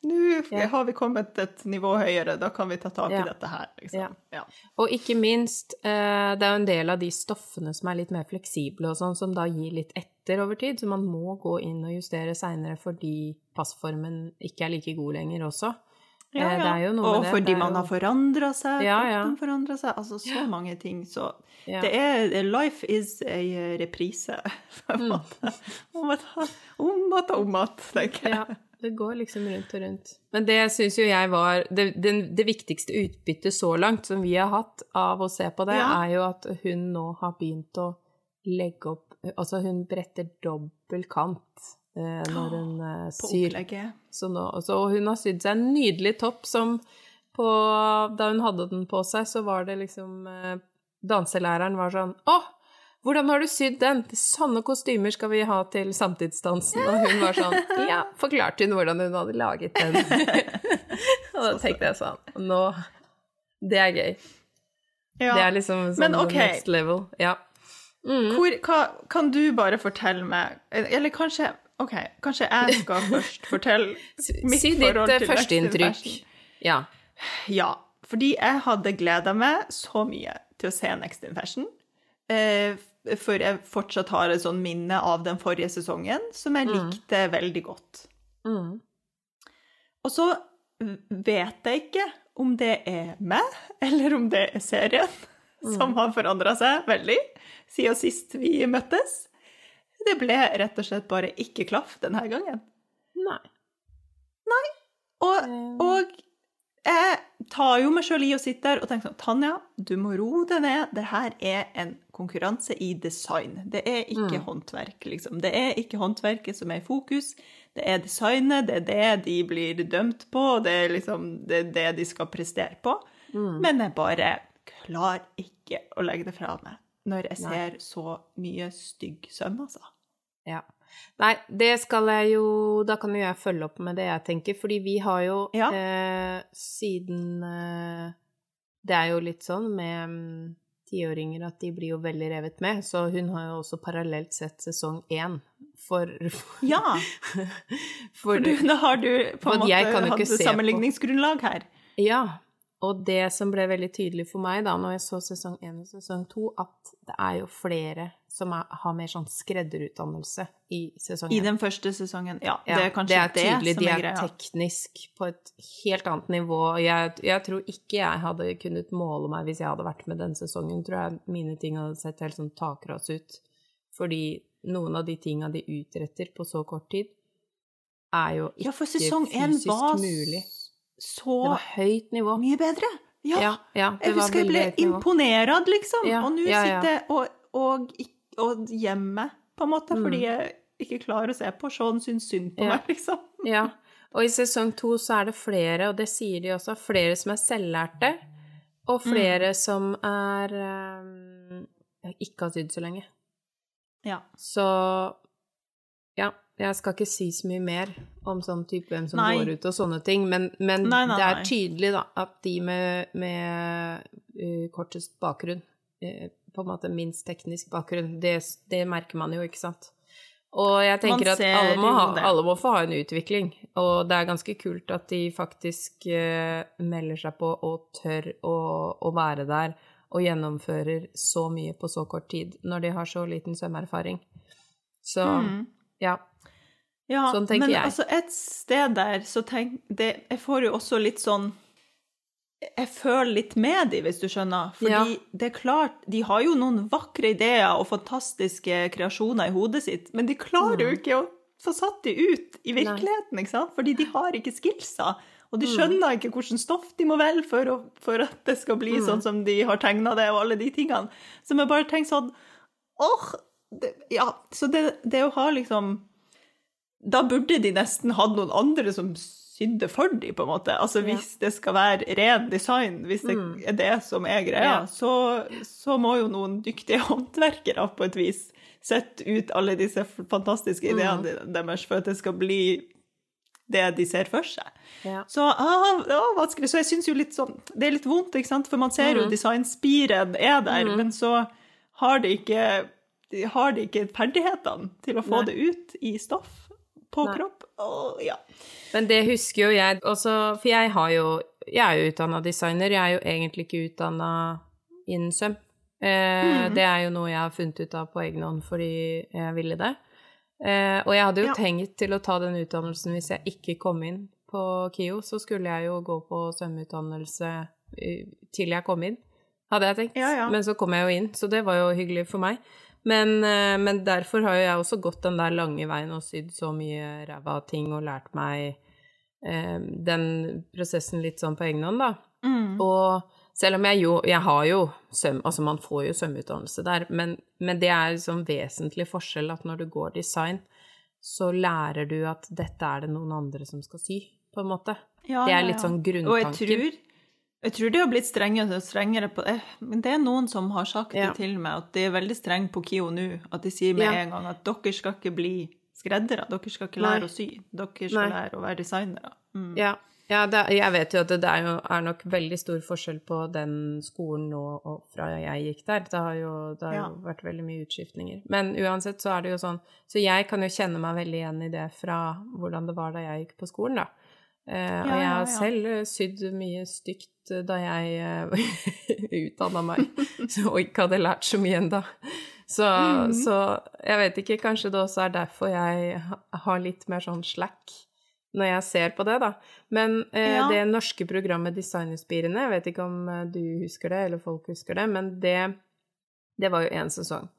nå har vi kommet et nivå høyere, da kan vi ta tak i Ja. dette her, liksom. Ja. Ja. Og ikke minst, eh, det er jo en del av de stoffene som er litt mer fleksible og sånn, som da gir litt etter over tid, så man må gå inn og justere seinere fordi passformen ikke er like god lenger også. Ja, Eh, ja. Og fordi man jo- har forandra seg, Ja, ja. kroppen forandrer seg, altså så mange ting. Så det er Life is a reprise, på en Mm. måte. Om igjen, om igjen, tenker jeg. Det går liksom rundt og rundt. Men det syns jo jeg var det, det, det viktigste utbyttet så langt som vi har hatt av å se på det, Ja. er jo at hun nå har begynt å legge opp Altså, hun bretter dobbel kant eh, når hun eh, syr. Så nå, så hun har sydd seg en nydelig topp som på, Da hun hadde den på seg, så var det liksom eh, Danselæreren var sånn Å, hvordan har du sydd den? Sånne kostymer skal vi ha til samtidsdansen. Og hun var sånn Ja, forklarte hun hvordan hun hadde laget den. og da tenkte jeg sånn Nå Det er gøy. Ja. Det er liksom sånn Men okay. next level. Ja. Mm. Hvor, hva, kan du bare fortelle meg Eller kanskje OK, kanskje jeg skal først fortelle mitt Si forhold eh, til Si in Fashion. Ja. Ja, fordi jeg hadde gleda meg så mye til å se Next in Fashion. Eh, for jeg fortsatt har et sånn minne av den forrige sesongen, som jeg likte veldig godt. Mm. Og så vet jeg ikke om det er meg, eller om det er serien, som har forandra seg veldig siden sist vi møttes. Det ble rett og slett bare ikke klaff denne gangen. Nei. Og, Eh. og jeg tar jo meg sjøl i å sitte der og tenke sånn Tanja, du må roe deg ned. Det her er en konkurranse i design. Det er ikke håndverk, liksom. Det er ikke håndverket som er i fokus. Det er designet, det er det de blir dømt på, det er liksom det, er det de skal prestere på. Men jeg bare klarer ikke å legge det fra meg når jeg Nei. ser så mye stygg søm, altså. Ja. Nei, det skal jeg jo Da kan jo jeg følge opp med det jeg tenker, fordi vi har jo Ja. eh, siden eh, Det er jo litt sånn med mm, tiåringer at de blir jo veldig revet med, så hun har jo også parallelt sett sesong én for Ja, For, for du, da har du på en måte hatt sammenligningsgrunnlag her. Ja. Og det som ble veldig tydelig for meg da når jeg så sesong én og sesong to, at det er jo flere som er, har mer sånn skredderutdannelse i sesong I den første sesongen, ja. Ja, det er kanskje det, tydelig, som de er er greia. teknisk på et helt annet nivå. Jeg, jeg tror ikke jeg hadde kunnet måle meg hvis jeg hadde vært med den sesongen. Tror jeg mine ting hadde sett helt sånn takras ut. Fordi noen av de tinga de utretter på så kort tid, er jo ikke Ja, for sesong én fysisk var mulig. Så Det var høyt nivå. mye bedre. Ja, Ja, ja, det jeg husker jeg ble høyt imponert, liksom. Ja, og nå sitter jeg og, og, og hjemmet, på en måte, Mm. fordi jeg ikke klarer å se på. Sean syns synd på Ja. meg, liksom. Ja, og i sesong to så er det flere, og det sier de også, flere som er selvlærte, og Mm. flere som er um, ikke har sydd så lenge. Ja. Så ja, jeg skal ikke si så mye mer om sånn type hvem som Nei. går ut og sånne ting, men, men Nei, nei, det er tydelig da at de med, med uh, kortest bakgrunn, uh, på en måte minst teknisk bakgrunn, det, det merker man jo, ikke sant? Og jeg tenker at alle må, ha, alle må få ha en utvikling, og det er ganske kult at de faktisk uh, melder seg på og tør å, å være der og gjennomfører så mye på så kort tid når de har så liten svømmeerfaring. Så Mm. ja. Ja, Sånn tenker men jeg. altså et sted der så tenk det, Jeg får jo også litt sånn Jeg føler litt med de, hvis du skjønner. Fordi Ja. det er klart, de har jo noen vakre ideer og fantastiske kreasjoner i hodet sitt, men de klarer jo ikke å få satt de ut i virkeligheten, ikke sant? Fordi de har ikke skillsa. Og de skjønner ikke hvilket stoff de må velge for, å, for at det skal bli sånn som de har tegna det, og alle de tingene. Så jeg bare tenker sånn Åh! Oh, ja, så det, det å ha liksom da burde de nesten hatt noen andre som sydde for dem, på en måte. Altså hvis det skal være ren design, hvis det er det som er greia, Ja. så, så må jo noen dyktige håndverkere på et vis sette ut alle disse fantastiske ideene deres for at det skal bli det de ser for seg. Ja. Så ah, ah. Så jeg syns jo litt sånn Det er litt vondt, ikke sant, for man ser jo designspiren er der, men så har de ikke har de ikke ferdighetene til å få Nei. det ut i stoff på Nei. kropp. Og, ja. Men det husker jo jeg også, for jeg har jo Jeg er jo utdanna designer, jeg er jo egentlig ikke utdanna innen søm. Eh, Det er jo noe jeg har funnet ut av på egen hånd fordi jeg ville det. Eh, og jeg hadde jo Ja. tenkt til å ta den utdannelsen hvis jeg ikke kom inn på KIO, så skulle jeg jo gå på svømmeutdannelse eh, til jeg kom inn, hadde jeg tenkt. Ja, ja. Men så kom jeg jo inn, så det var jo hyggelig for meg. Men, eh, men derfor har jo jeg også gått den der lange veien og sydd så mye ræva ting og lært meg eh, den prosessen litt sånn på egen hånd, da. Mm. Og selv om jeg jo Jeg har jo søm... Altså, man får jo sømutdannelse der, men, men det er liksom vesentlig forskjell at når du går design, så lærer du at dette er det noen andre som skal sy, på en måte. Ja, Det er litt sånn grunntanken. Og jeg tror, jeg tror det har blitt strengere og strengere på det. Men det er noen som har sagt Ja. det til meg, at det er veldig strengt på KIO nå. At de sier med Ja. en gang at dere skal ikke bli skreddere, dere skal ikke Nei. lære å sy. Dere skal Nei. lære å være designere. Mm. Ja, ja det, jeg vet jo at det er, jo, er nok veldig stor forskjell på den skolen nå og fra jeg gikk der. Det har jo, det har jo vært veldig mye utskiftninger. Men uansett så er det jo sånn Så jeg kan jo kjenne meg veldig igjen i det fra hvordan det var da jeg gikk på skolen, da. Eh, og jeg har selv eh, sydd mye stygt eh, da jeg utdanna meg og ikke hadde lært så mye ennå. Så, Mhm. så jeg vet ikke, kanskje det også er derfor jeg har litt mer sånn slack når jeg ser på det, da. Men eh, Ja. det norske programmet Designerspirene, jeg vet ikke om du husker det, eller folk husker det, men det, det var jo én sesong.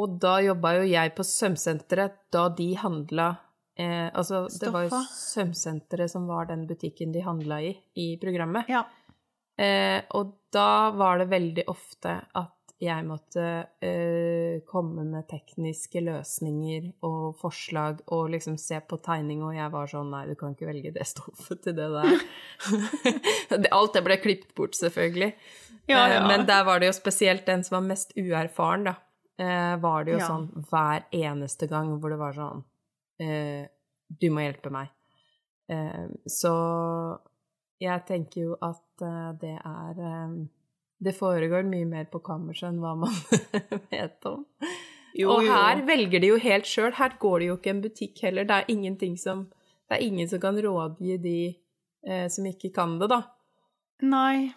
Og da jobba jo jeg på Sømsenteret da de handla eh, Altså, det var jo Sømsenteret som var den butikken de handla i, i programmet. Ja. Eh, og da var det veldig ofte at jeg måtte eh, komme med tekniske løsninger og forslag og liksom se på tegning, og jeg var sånn Nei, du kan ikke velge det stoffet til det der. Alt det ble klippet bort, selvfølgelig. Ja, Eh, ja. Men der var det jo spesielt den som var mest uerfaren, da. Eh, var det jo sånn hver eneste gang hvor det var sånn Du må hjelpe meg. Eh, så jeg tenker jo at eh, det er eh, Det foregår mye mer på kammerset enn hva man vet om. Jo, og jo. her velger de jo helt sjøl. Her går det jo ikke en butikk heller. Det er ingenting som Det er ingen som kan rådgi de eh, som ikke kan det, da. Nei.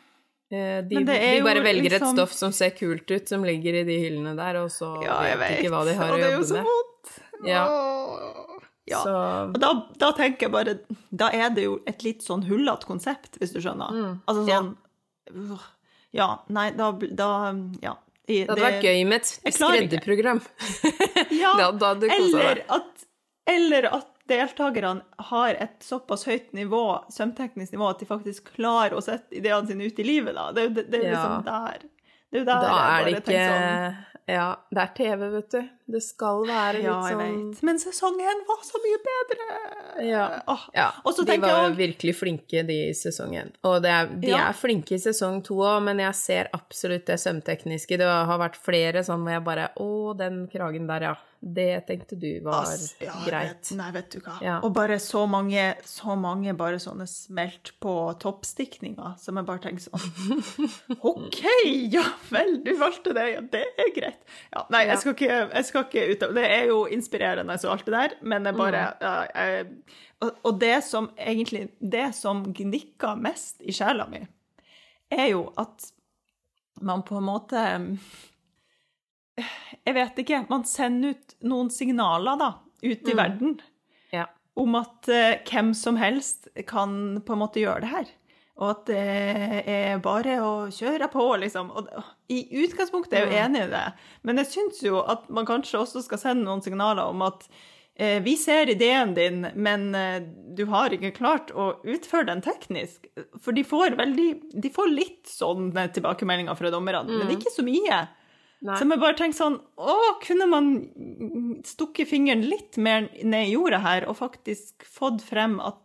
Eh, De, Men det de bare velger et liksom- stoff som ser kult ut, som ligger i de hyllene der, og så Ja, vet de vet. ikke hva de har å jobbe med. og det er jo så vondt. Ja. Åh. Ja. Så Og da, da tenker jeg bare Da er det jo et litt sånn hullete konsept, hvis du skjønner. Mm, Altså sånn Ja, Ja, nei, da, da Ja. I- det hadde vært gøy med et skredderprogram. Ja, Da- da hadde du deg. at, eller at deltakerne har et såpass høyt nivå, sømteknisk nivå, at de faktisk klarer å sette ideene sine ut i livet, da. Det er det, det er jo liksom der. Det er jo der Da er jeg det bare ikke tenker sånn Ja, det er TV, vet du. Det skal være litt Ja, jeg sånn vet. Men sesongen var så mye bedre! Ja. Åh. Ja, de var jeg virkelig flinke, de i sesongen. Og det er, de Ja. er flinke i sesong to òg, men jeg ser absolutt det sømtekniske. Det har vært flere sånn hvor jeg bare Å, den kragen der, ja. Det tenkte du var As, ja, greit. Vet, nei, vet du hva. Ja. Og bare så mange, så mange bare sånne smelt på toppstikninger, som jeg bare tenker sånn OK, ja vel, du valgte det, ja, det er greit. Ja, nei, jeg skal ikke, jeg skal ikke ut av Det er jo inspirerende og alt det der, men er bare Mm. jeg, og det som egentlig Det som gnikker mest i sjela mi, er jo at man på en måte Jeg vet ikke. Man sender ut noen signaler, da, ut i Mm. verden Ja. om at eh, hvem som helst kan på en måte gjøre det her. Og at det er bare å kjøre på, liksom. Og i utgangspunktet er jeg jo enig i det, men jeg syns jo at man kanskje også skal sende noen signaler om at eh, vi ser ideen din, men eh, du har ikke klart å utføre den teknisk. For de får veldig De får litt sånne tilbakemeldinger fra dommerne, men Mm. ikke så mye. Nei. Så jeg bare tenker sånn Å, kunne man stukket fingeren litt mer ned i jorda her, og faktisk fått frem at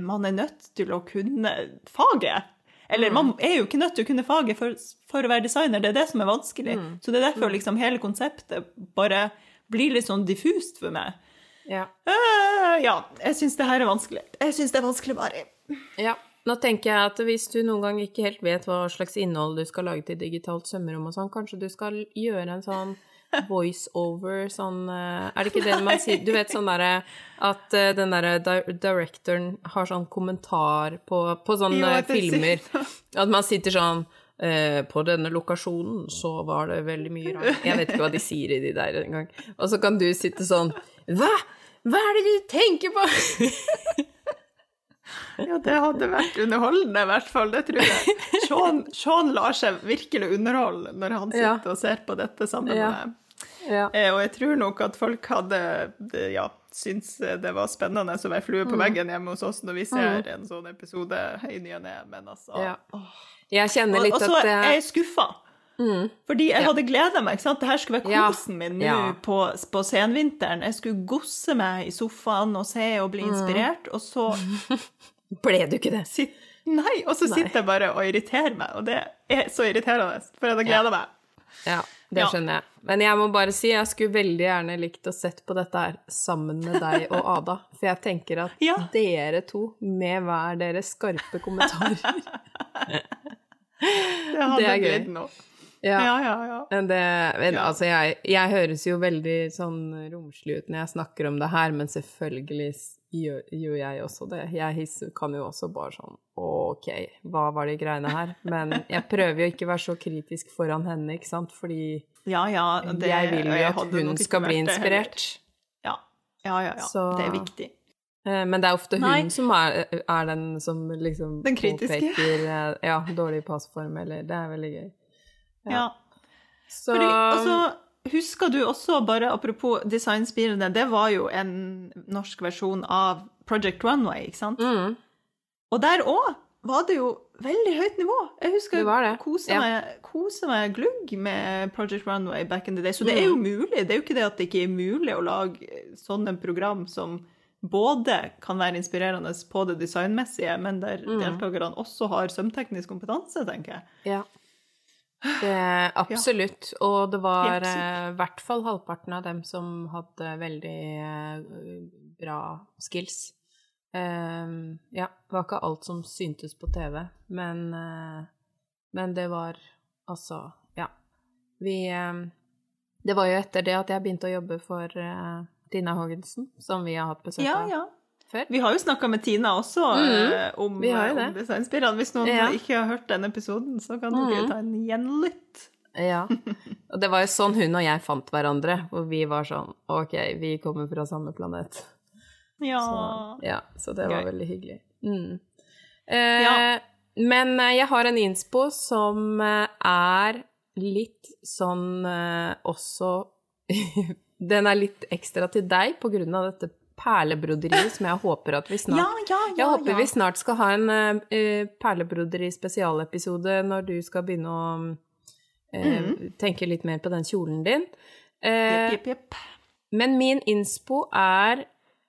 man er nødt til å kunne faget? Eller Mm. man er jo ikke nødt til å kunne faget for, for å være designer, det er det som er vanskelig. Mm. Så det er derfor liksom hele konseptet bare blir litt sånn diffust for meg. Ja. Uh, ja, jeg syns det her er vanskelig. Jeg syns det er vanskelig bare. Ja. Nå tenker jeg at hvis du noen gang ikke helt vet hva slags innhold du skal lage til digitalt svømmerom og sånn, kanskje du skal gjøre en sånn voiceover, sånn eh, Er det ikke det man sier Du vet sånn derre at eh, den derre directoren har sånn kommentar på, på sånne Jo, filmer. At man sitter sånn eh, på denne lokasjonen så var det veldig mye rart. Jeg vet ikke hva de sier i de der engang. Og så kan du sitte sånn Hva? Hva er det du tenker på? Ja, det hadde vært underholdende, i hvert fall. Det tror jeg. Sean, Sean lar seg virkelig underholde når han Ja. sitter og ser på dette sammen Ja. med. Ja. Eh, Og jeg tror nok at folk hadde ja, syntes det var spennende som være flue på Mm. veggen hjemme hos oss når vi ser en sånn episode i ny og ne, men altså Ja. Jeg kjenner litt og så at er jeg skuffa. Mm, Fordi jeg hadde gleda meg. ikke sant? Det her skulle være Ja. kosen min nå Ja. på, på senvinteren. Jeg skulle gosse meg i sofaen og se og bli Mm. inspirert, og så Ble du ikke det? sitt, Nei, og så Nei. sitter jeg bare og irriterer meg, og det er så irriterende, for jeg hadde gleda meg. Ja, det Ja. skjønner jeg. Men jeg må bare si, jeg skulle veldig gjerne likt å sett på dette her sammen med deg og Ada. For jeg tenker at Ja. dere to, med hver deres skarpe kommentarer Det hadde er gøy. Ja. Ja, ja, ja. Det, men, altså, jeg, jeg høres jo veldig sånn romslig ut når jeg snakker om det her, men selvfølgelig gjør, gjør jeg også det. Jeg hisser, kan jo også bare sånn OK, hva var de greiene her? Men jeg prøver jo ikke å være så kritisk foran henne, ikke sant, fordi Ja, ja, det, jeg vil jo at hun skal bli inspirert. Ja, ja, ja. ja. Så- Det er viktig. Eh, Men det er ofte hun Nei. som er, er den som liksom Den kritiske. påpeker eh, Ja, dårlig passform, eller Det er veldig gøy. Ja. Så Fordi, altså, husker du også, bare apropos designspirene, det var jo en norsk versjon av Project Runway, ikke sant? mm, Og der òg var det jo veldig høyt nivå. Jeg husker jeg kosa ja. meg, meg glugg med Project Runway back in the day. Så det er jo Mm. mulig. Det er jo ikke det at det ikke er mulig å lage sånne program som både kan være inspirerende på det designmessige, men der Mm. deltakerne også har sømteknisk kompetanse, tenker jeg. Ja. Det, absolutt. Og det var i eh, hvert fall halvparten av dem som hadde veldig eh, bra skills. Eh, ja, det var ikke alt som syntes på TV, men, uh, men det var altså Ja. Vi eh, Det var jo etter det at jeg begynte å jobbe for uh, Tina Haagensen, som vi har hatt besøk Ja, av ja. Før. Vi har jo snakka med Tina også Mm, eh, om, vi jo om designspirene. Hvis noen Ja. ikke har hørt den episoden, så kan dere Mm. ta en gjenlytt. Ja. Og det var jo sånn hun og jeg fant hverandre, hvor vi var sånn OK, vi kommer fra samme planet. Ja. Så, ja, så det var Gøy. veldig hyggelig. Mm. Eh, Ja. Men eh, jeg har en innspo som eh, er litt sånn eh, også Den er litt ekstra til deg på grunn av dette perlebroderiet som jeg håper at vi snart ja, ja, ja. Jeg håper vi snart skal ha en uh, perlebroderi-spesialepisode når du skal begynne å uh, mm. tenke litt mer på den kjolen din. Eh, Jepp, jepp, jepp. men min innspo er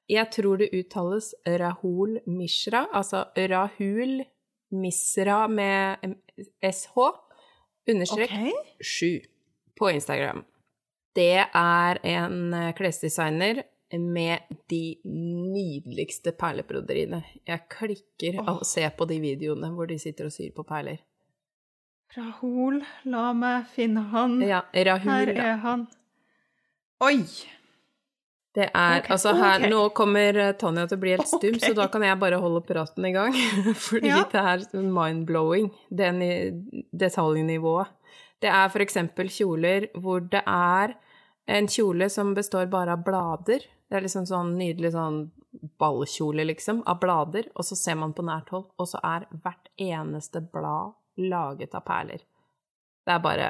Jeg tror det uttales Rahul Mishra, altså Rahul Misra med SH, understrek okay. 7 på Instagram. Det er en eh, klesdesigner med de nydeligste perlebroderiene. Jeg klikker av å se på de videoene hvor de sitter og syr på perler. Rahul, la meg finne han. Ja, Rahul, Her er han. Oi! Det er okay. Altså, her okay. Nå kommer Tanja til å bli helt stum, okay. så da kan jeg bare holde praten i gang. Fordi Ja. det er mind-blowing, det ni- detaljnivået. Det er for eksempel kjoler hvor det er en kjole som består bare av blader. Det er liksom sånn nydelig sånn ballkjole, liksom, av blader. Og så ser man på nært hold, og så er hvert eneste blad laget av perler. Det er bare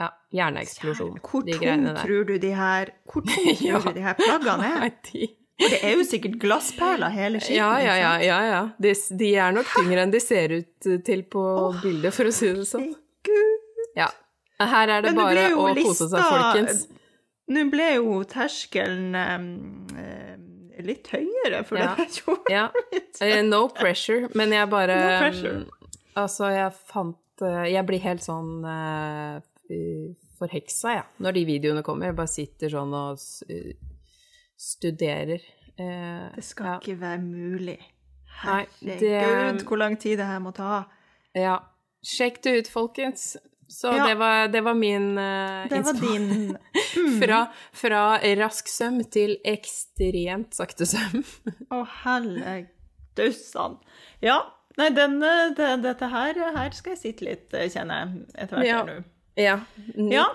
ja, hjerneeksplosjon, Hvor de greiene der. tror du de her Hvor tung tror Ja. du de her plaggene er? De- For det er jo sikkert glassperler hele skitten. Ja, ja, ja. ja, ja. De, de er nok tyngre enn de ser ut til på bildet, for å si det sånn. Gud. Ja. Her er det det bare å kose seg, folkens. Nå ble jo terskelen em, litt høyere for Ja. jeg kjolen. Ja. Eh, No pressure, men jeg bare No pressure. Altså, jeg fant Jeg blir helt sånn uh, forheksa, jeg, når de videoene kommer. Jeg bare sitter sånn og studerer. Uh, Det skal ja. ikke være mulig. Nei, Herregud, det- hvor lang tid det her må ta. Ja. Sjekk det ut, folkens. Så Ja. det, var, det var min uh, Det var din Fra, fra rask søm til ekstremt sakte søm. Å, helledussan. Ja, nei, den, den, dette her, her skal jeg sitte litt, eh, kjenner jeg, etter hvert Ja. nå. Ja. Nytt. Ja.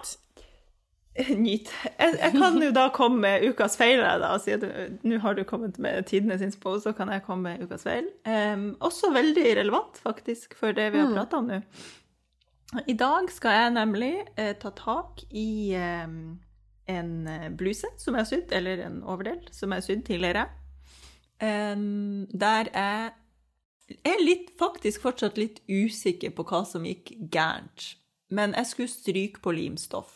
Nyt. Jeg, jeg kan jo da komme med ukas feil, da, si at nå har du kommet med tidenes inspo, så kan jeg komme med ukas feil. Um, også veldig relevant, faktisk, for det vi har pratet om nå. I dag skal jeg nemlig eh, ta tak i eh, en eh, bluse som har sydd, eller en overdel som har sydd tidligere, Um, der jeg er litt, faktisk fortsatt litt usikker på hva som gikk gærent. Men jeg skulle stryke på limstoff,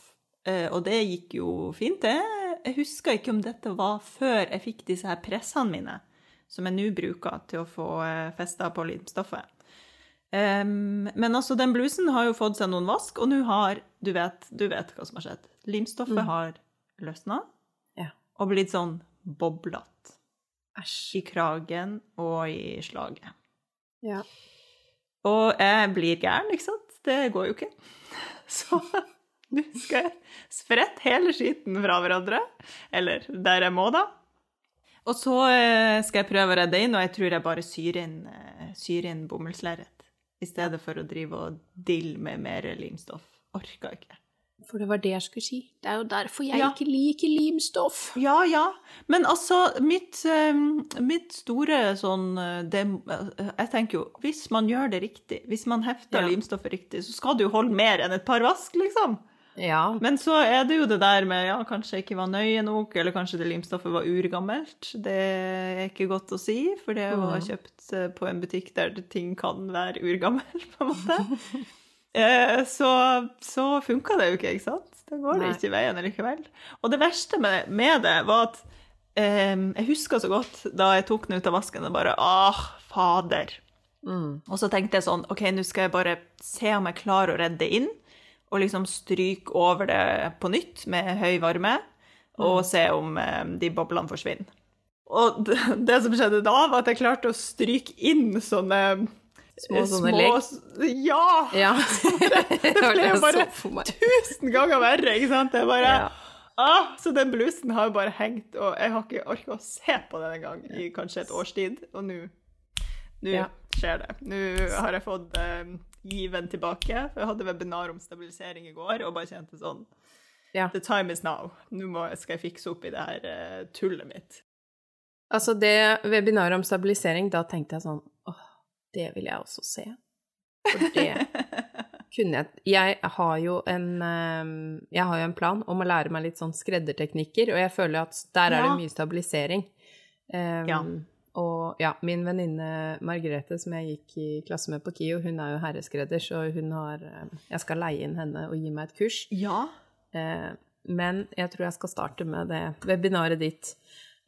uh, og det gikk jo fint, det. Jeg husker ikke om dette var før jeg fikk disse her pressene mine, som jeg nå bruker til å få eh, festa på limstoffet. Em, men altså, den blusen har jo fått seg noen vask, og nå har Du vet, du vet hva som har skjedd. Limstoffet har løsna Ja. og blitt sånn boblete i kragen og i slaget. Ja. Og jeg blir gæren, ikke sant? Det går jo ikke. Så nå skal jeg sprette hele skiten fra hverandre. Eller der jeg må, da. Og så eh, skal jeg prøve å redde inn, og jeg tror jeg bare syr inn, eh, syr inn bomullslerret. I stedet for å drive og dille med mer limstoff. Orka ikke. For det var det jeg skulle si. Det er jo derfor jeg Ja. ikke liker limstoff. Ja, ja. Men altså, mitt, eh, mitt store sånn eh, det, eh, Jeg tenker jo, hvis man gjør det riktig, hvis man hefter Ja. limstoffet riktig, så skal det jo holde mer enn et par vask, liksom. Ja. Men så er det jo det der med ja, kanskje ikke var nøye nok, eller kanskje det limstoffet var urgammelt. Det er ikke godt å si, for det var kjøpt eh, på en butikk der ting kan være urgammelt, på en måte. Eh, så så funka det jo ikke, ikke sant? Da går det Nei. ikke veien likevel. Og det verste med, med det var at eh, jeg husker så godt da jeg tok den ut av vasken og bare ah, fader. Mm. Og så tenkte jeg sånn, ok, nå skal jeg bare se om jeg klarer å redde det inn, og liksom stryke over det på nytt med høy varme, og se om eh, de boblene forsvinner. Og det, det som skjedde da, var at jeg klarte å stryke inn sånne Små sånne sånne legg? Ja! Ja. det det ble jo bare tusen ganger verre, ikke sant? Det er bare, Ja. ah, så den blusen har jo bare hengt, og jeg har ikke orket å se på den engang i kanskje et års tid, og nå nå Ja. skjer det. Nå har jeg fått eh, given tilbake. For jeg hadde webinar om stabilisering i går og bare kjente sånn Ja. The time is now. Nå må, skal jeg fikse opp i det her uh, tullet mitt. Altså, det webinaret om stabilisering, da tenkte jeg sånn åh, det vil jeg også se. For det kunne jeg Jeg har jo en eh, Jeg har jo en plan om å lære meg litt sånn skredderteknikker, og jeg føler at der er det mye stabilisering. Um, Ja. Og ja, min venninne Margrethe, som jeg gikk i klasse med på KIO, hun er jo herreskredder, så hun har eh, Jeg skal leie inn henne og gi meg et kurs. Ja. Eh, men jeg tror jeg skal starte med det webinaret ditt.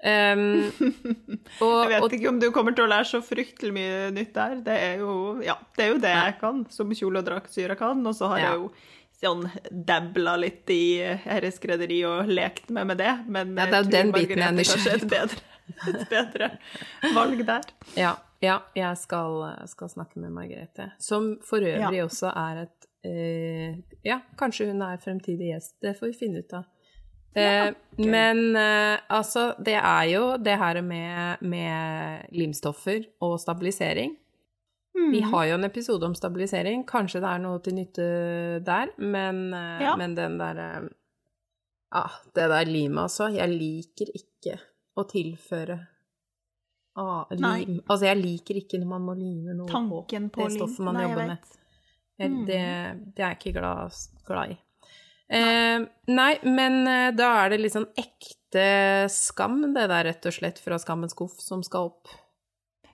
Um, og, Jeg vet ikke om du kommer til å lære så fryktelig mye nytt der. Det er jo, ja, det, er jo det jeg kan, som kjole- og draktsyra kan. Og så har Ja. jeg jo sånn dabla litt i herreskredderi og lekt meg med det. Men Ja, det er jo den biten jeg er er nysgjerrig bedre, et bedre valg der. ja, ja, jeg skal, skal snakke med Margrethe. Som for øvrig også er et eh, Ja, kanskje hun er fremtidig gjest. Det får vi finne ut av. Eh, Men eh, altså, det er jo det her med, med limstoffer og stabilisering. Mm. Vi har jo en episode om stabilisering. Kanskje det er noe til nytte der, men, eh, Ja. men den derre Ja, det der limet, altså. Jeg liker ikke å tilføre ah, lim. Altså, jeg liker ikke når man må lime noe Tanken på det stoffet man Nei, jobber med. Mm. det, det er jeg ikke glad, glad i. Eh, nei, men eh, da er det litt sånn ekte skam, det der rett og slett fra Skammens skuff, som skal opp.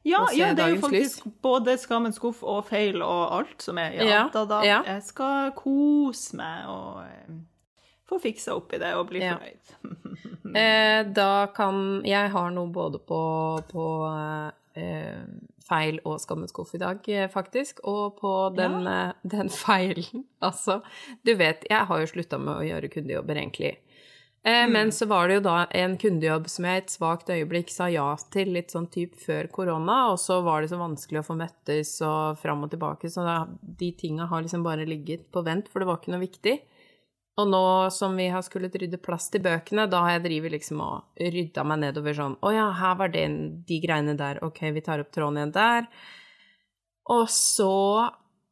Ja, ja, det er jo faktisk lys. både Skammens skuff og feil og alt som er Ja, Ja, da, da ja. jeg skal kose meg og få fiksa opp i det og bli Ja. fornøyd. Eh, da kan Jeg har noe både på, på eh, feil og skammet skuff i dag, eh, faktisk. Og på den, eh, den feilen. Altså, du vet, jeg har jo slutta med å gjøre kundejobber, egentlig. Eh, Mm. Men så var det jo da en kundejobb som jeg i et svakt øyeblikk sa ja til, litt sånn typ før korona, og så var det så vanskelig å få møttes og fram og tilbake, så da, de tinga har liksom bare ligget på vent, for det var ikke noe viktig. Og nå som vi har skullet rydde plass til bøkene, da har jeg drivet liksom og rydda meg nedover sånn Å ja, her var det de greiene der. Ok, vi tar opp tråden igjen der. Og så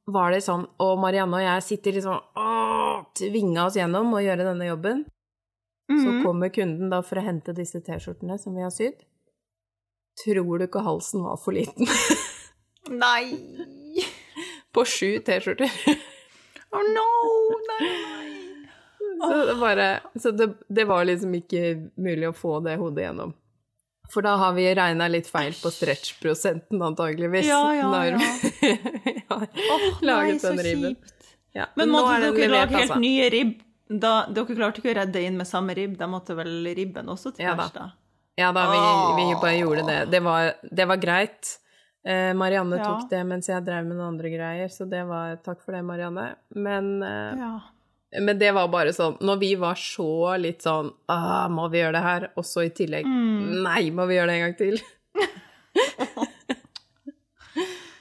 var det sånn Og Marianne og jeg sitter liksom og tvinga oss gjennom å gjøre denne jobben. Så Mhm. kommer kunden da for å hente disse T-skjortene som vi har sydd. Tror du ikke halsen var for liten? Nei! På sju T-skjorter. Oh no! Nei, nei. Så det, bare, så det, det var liksom ikke mulig å få det hodet gjennom. For da har vi regna litt feil på stretch-prosenten, antageligvis. Ja, ja, når vi har nei, laget så den ribben. Ja, Men måtte er dere levert, lage helt altså. nye ribb? Da, dere klarte ikke å redde inn med samme ribb, da måtte vel ribben også til Ja da. da? Ja da, vi, vi bare gjorde det. Det var, det var greit. Eh, Marianne Ja. tok det mens jeg drev med noen andre greier, så det var Takk for det, Marianne. Men, eh, Ja. Men det var bare sånn Når vi var så litt sånn ah, Må vi gjøre det her? Og så i tillegg Mm. Nei, må vi gjøre det en gang til?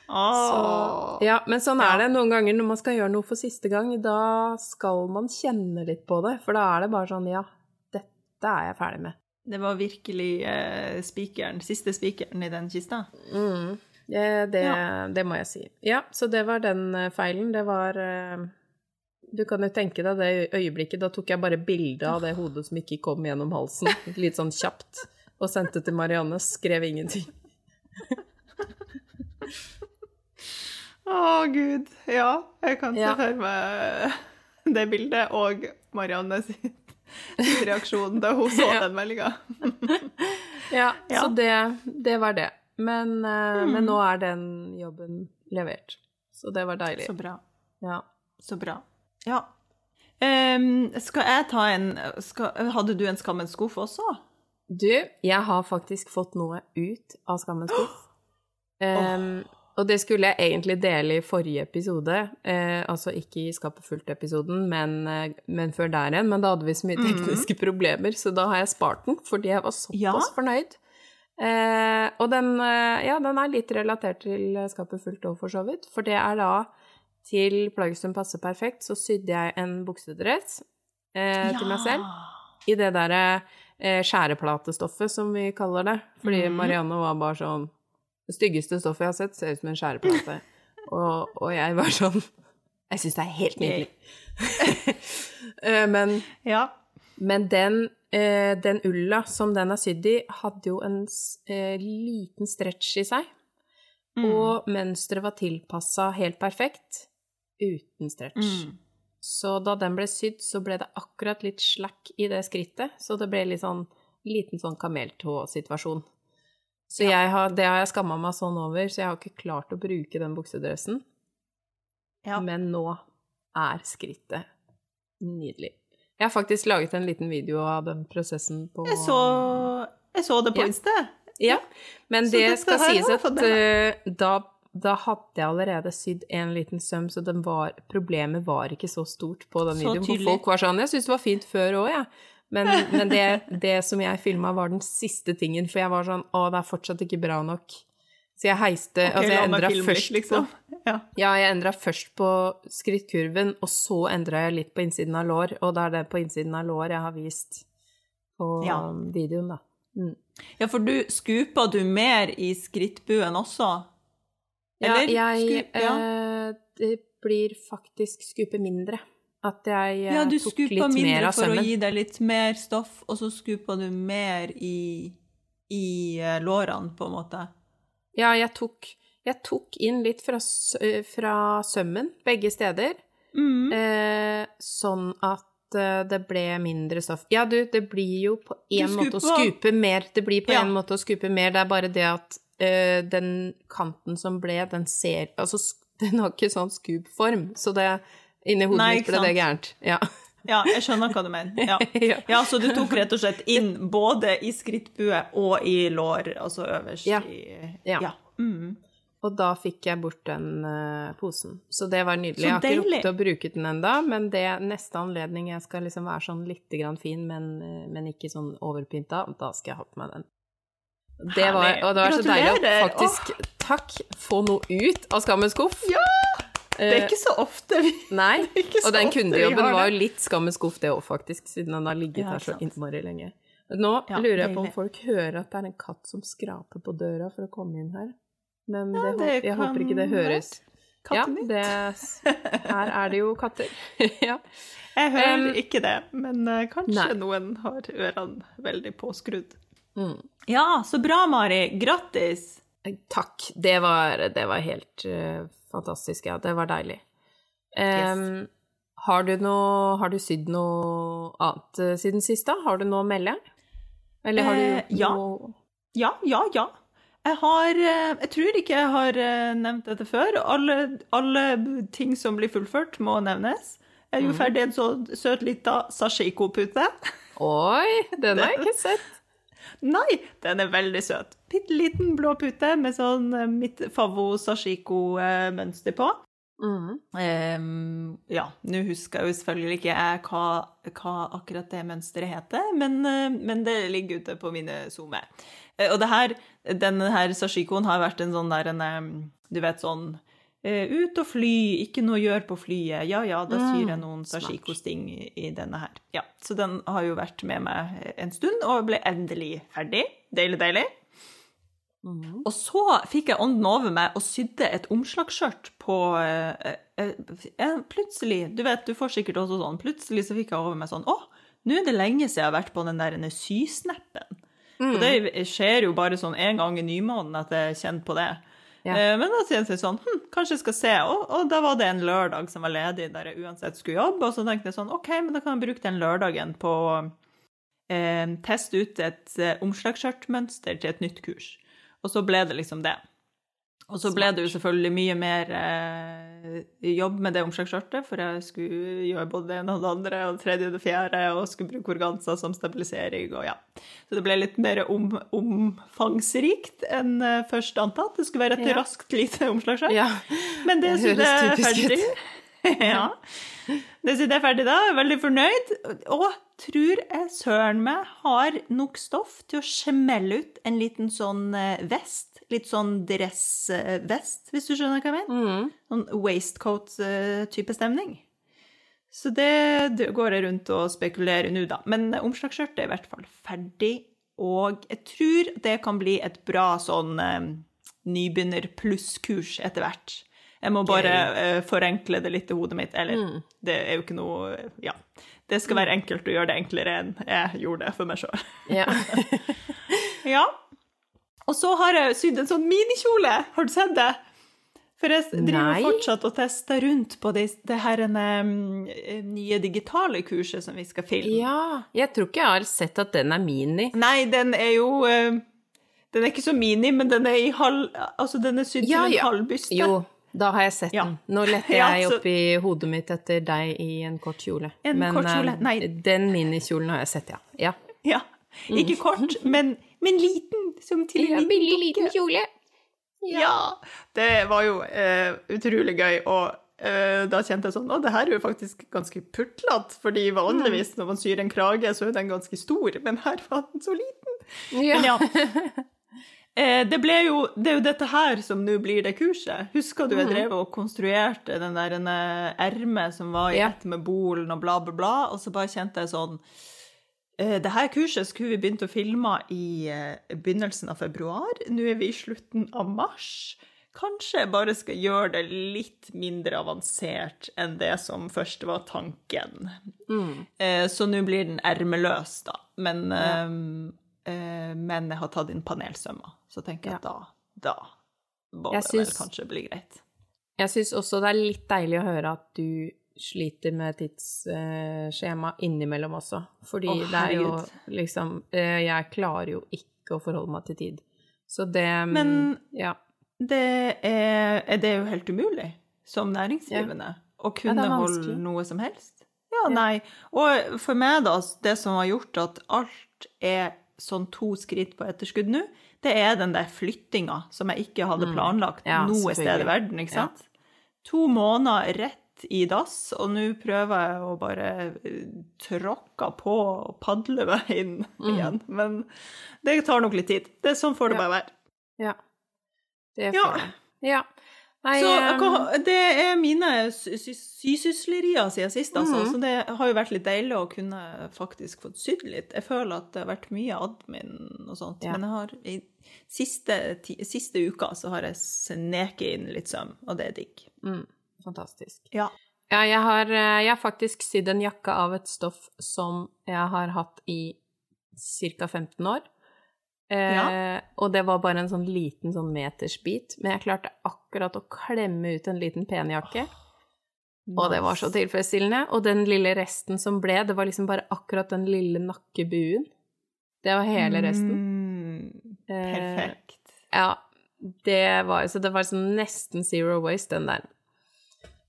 så, Ja, men sånn er det noen ganger når man skal gjøre noe for siste gang. Da skal man kjenne litt på det, for da er det bare sånn Ja, dette er jeg ferdig med. Det var virkelig eh, spikeren, siste spikeren i den kista. Mm. Det, det, Ja. det må jeg si. Ja, så det var den eh, feilen. Det var eh, Du kan jo tenke deg det øyeblikket. Da tok jeg bare bilde av det hodet som ikke kom gjennom halsen, litt sånn kjapt, og sendte til Marianne. Skrev ingenting. Å, gud. Ja, jeg kan se Ja. for meg det bildet og Marianne sin reaksjon da hun så den meldinga. Ja, Ja. så det, det var det. Men, eh, Mm. men nå er den jobben levert. Så det var deilig. Så bra. Ja. Så bra. Ja. Um, skal jeg ta en skal, Hadde du en Skammens skuff også? Du, jeg har faktisk fått noe ut av Skammens skuff. Em, og det skulle jeg egentlig dele i forrige episode, eh, altså ikke i Skapet fullt-episoden, men, eh, men før der igjen. Men da hadde vi så mye tekniske problemer, så da har jeg spart den, fordi jeg var såpass Ja. fornøyd. Eh, og den, eh, ja, den er litt relatert til Skapet fullt òg, for så vidt. For det er da til plagget som passer perfekt, så sydde jeg en buksedress eh, til meg selv i det derre eh, skjæreplatestoffet, som vi kaller det. Fordi mm. Marianne var bare sånn Det styggeste stoffet jeg har sett, ser ut som en skjæreplate. og, og jeg var sånn Jeg syns det er helt nydelig. Eh, men Ja. men den, eh, den ulla som den er sydd i, hadde jo en eh, liten stretch i seg. Mm. Og mønsteret var tilpassa helt perfekt uten stretch. Mm. Så da den ble sydd, så ble det akkurat litt slakk i det skrittet. Så det ble litt sånn liten sånn kameltå-situasjon. Så jeg har, det har jeg skamma meg sånn over, så jeg har ikke klart å bruke den buksedressen. ja. Men nå er skrittet nydelig. Jeg har faktisk laget en liten video av den prosessen på Jeg så, jeg så det på Ja. Insta. Ja, men det, det skal sies at uh, da, da hadde jeg allerede sydd en liten søm, så den var, problemet var ikke så stort på den Så videoen. For tydelig. folk var sånn Jeg syns det var fint før òg, jeg. Men, men det, det som jeg filma, var den siste tingen, for jeg var sånn Å, det er fortsatt ikke bra nok. Så jeg heiste okay, Altså, jeg endra først liksom. Ja. Ja, først på skrittkurven, og så endra jeg litt på innsiden av lår, og det er det på innsiden av lår jeg har vist på Ja. videoen, da. Mm. Ja, for du skupa du mer i skrittbuen også? Eller? Ja, jeg Skup, ja. eh, Det blir faktisk skupe mindre. At jeg eh, Ja, du tok skupa litt mer mindre av for å sømmen. gi deg litt mer stoff, og så skupa du mer i, i eh, lårene, på en måte. Ja, jeg tok, jeg tok inn litt fra, s- eh, fra sømmen, begge steder. Mm. Eh, sånn at eh, det ble mindre stoff. Ja, du, det blir jo på en måte å skuper- skupe mer. Det blir på Ja. en måte å skupe mer. Det er bare det at eh, den kanten som ble, den ser Altså, den har ikke sånn skubform, så det Inni hodet mitt ble det gærent. Ja. Ja, jeg skjønner hva du mener. Ja. Ja. så du tok rett og slett inn både i skrittbue og i lår, altså øverst Ja. i Ja. ja. Mm. Og da fikk jeg bort den uh, posen. Så det var nydelig. Jeg har ikke rukket å bruke den enda, men det er neste anledning jeg skal liksom være sånn litt grann fin, men, eh, men ikke sånn overpynta, da skal jeg ha på meg den. Det var, og det var så deilig å faktisk faktisk, takk, få noe ut av skammens skuff. Ja! Det er Eh, ikke så ofte vi Nei, og den kundejobben var jo litt skammens skuff det òg, faktisk, siden den har ligget Ja, her så innmari lenge. Nå Ja, lurer jeg på om folk hører at det er en katt som skraper på døra for å komme inn her. Men det, det håper- jeg håper ikke det høres. Ja, det, her er det jo katter. ja. Jeg hører Um, ikke det, men eh, kanskje nei. noen har ørene veldig påskrudd. Mm. Ja, så bra, Mari. Grattis. Takk. Det var, det var helt uh, fantastisk, ja. Det var deilig. Em, Har du noe Har du sydd noe annet eh, siden sist, da? Har du noe å melde? Eller har du Eh, ja. noe Ja, ja, ja. Jeg har eh, Jeg tror ikke jeg har eh, nevnt dette før. Alle, alle ting som blir fullført, må nevnes. Jeg Mhm. mm. ferdig en så søt lita sashiko-pute. Oi, den har jeg ikke sett. Nei, den er veldig søt. Bitte liten blå pute med sånn eh, mitt favvo-sashiko-mønster på. Mm. Um, ja, nå husker jeg jo selvfølgelig ikke jeg hva, hva akkurat det mønsteret heter, men, eh, men det ligger ute på mine Zoome. Eh, Og det her, denne her sashikoen har vært en sånn der en, Du vet sånn eh, Ut og fly, ikke noe å gjøre på flyet. Ja ja, da syr jeg Mm, noen sashikosting i, denne her. Ja, Så den har jo vært med meg en stund, og ble endelig ferdig. Deilig, deilig. Mm. Og så fikk jeg ånden over meg og sydde et omslagsskjørt på eh, eh, eh, Plutselig, du vet, du får sikkert også sånn, plutselig så fikk jeg over meg sånn Å, nå er det lenge siden jeg har vært på den der sysnappen. Og det skjer jo bare sånn en gang i nymåneden at jeg kjenner på det. Ja. Eh, Men da kjente jeg sånn hm, Kanskje jeg skal se. Og, og da var det en lørdag som var ledig, der jeg uansett skulle jobbe. Og så tenkte jeg sånn OK, men da kan jeg bruke den lørdagen på å eh, teste ut et eh, omslagsskjørtmønster til et nytt kurs. Og så ble det liksom det. Og så ble det jo selvfølgelig mye mer eh, jobb med det omslagsskjørtet, for jeg skulle gjøre både det ene og det andre og det tredje og det fjerde, og skulle bruke organza som stabilisering, og ja. Så det ble litt mer om, omfangsrikt enn eh, først antatt. Det skulle være et Ja. raskt lite omslagsskjørt. Ja. Men det Det høres jeg typisk ferdig. ja. Det syns jeg er ferdig da. Jeg er veldig fornøyd. Og tror jeg søren meg har nok stoff til å skjemelle ut en liten sånn eh, vest. Litt sånn dressvest, hvis du skjønner hva jeg mener. Mm. Sånn waistcoat-type stemning. Så det, det går jeg rundt og spekulerer nå, da. Men omslagsskjørtet er i hvert fall ferdig. Og jeg tror det kan bli et bra sånn eh, nybegynner-pluss-kurs etter hvert. Jeg må bare eh, forenkle det litt i hodet mitt. Eller, Mm. det er jo ikke noe Ja. Det skal være enkelt å gjøre det enklere enn jeg gjorde det for meg sjøl. Ja. Ja. Og så har jeg sydd en sånn minikjole. Har du sett det? For jeg driver Nei. fortsatt og tester rundt på det, det her nye digitale kurset som vi skal filme. ja. Jeg tror ikke jeg har sett at den er mini. Nei, den er jo Den er ikke så mini, men den er i halv Altså, den er sydd Ja, til en ja. halv byste. Jo, da har jeg sett Ja. den. Nå lette Ja, jeg opp i hodet mitt etter deg i en kort kjole. En Men kort kjole, nei. den minikjolen har jeg sett, ja. Ja. Ja. Ikke kort, men, men liten. Som til en liten dukke. kjole. Ja! Det var jo eh, utrolig gøy, og eh, da kjente jeg sånn Å, det her er jo faktisk ganske putlete, fordi vanligvis når man syr en krage, så er den ganske stor, men her var den så liten. Ja. Men ja. Eh, det, ble jo, det er jo dette her som nå blir det kurset. Husker du jeg drev og konstruerte den der eh, ermet som var i Ja. ett med bolen og bla, bla, bla, og så bare kjente jeg sånn Eh, det her kurset skulle vi begynt å filme i eh, begynnelsen av februar. Nå er vi i slutten av mars. Kanskje jeg bare skal gjøre det litt mindre avansert enn det som først var tanken. Mm. Eh, Så nå blir den ermeløs, da. Men, Ja. eh, men jeg har tatt inn panelsømmer, så tenker jeg at da, da må det vel kanskje bli greit. Jeg syns også det er litt deilig å høre at du sliter med tidsskjema innimellom også. Fordi oh, det er jo liksom eh, Jeg klarer jo ikke å forholde meg til tid. Så det mm, Men- Ja. Det er, er det jo helt umulig som næringsdrivende å kunne er holde noe som helst. Ja, Ja. nei. Og for meg, da, det som har gjort at alt er sånn to skritt på etterskudd nå, det er den der flyttinga som jeg ikke hadde Mm. planlagt Ja, noe sted i verden, ikke Ja. sant? To måneder rett i dass, og nå prøver jeg å bare eh, tråkke på og padle meg inn Mm. igjen. Men det tar nok litt tid. Det er sånn får det Ja. bare være. ja. Det er får ja. Ja. Nei, Så eh, hva- det er mine sy- sy- sysyslerier siden sist, altså. Mm. Så det har jo vært litt deilig å kunne faktisk fått sydd litt. Jeg føler at det har vært mye admin og sånt. Ja. Men jeg har, i siste, ti, siste uka så har jeg sneket inn litt søm, og det er digg. mm, Fantastisk. Ja. Ja, jeg har, eh, jeg har faktisk sydd en jakke av et stoff som jeg har hatt i ca. 15 år. Eh, Ja. Og det var bare en sånn liten sånn metersbit, men jeg klarte akkurat å klemme ut en liten penjakke. Og det var så tilfredsstillende. Og den lille resten som ble, det var liksom bare akkurat den lille nakkebuen. Det var hele resten. Mm, Eh, perfekt. Ja, det var Så det var sånn nesten zero waste, den der.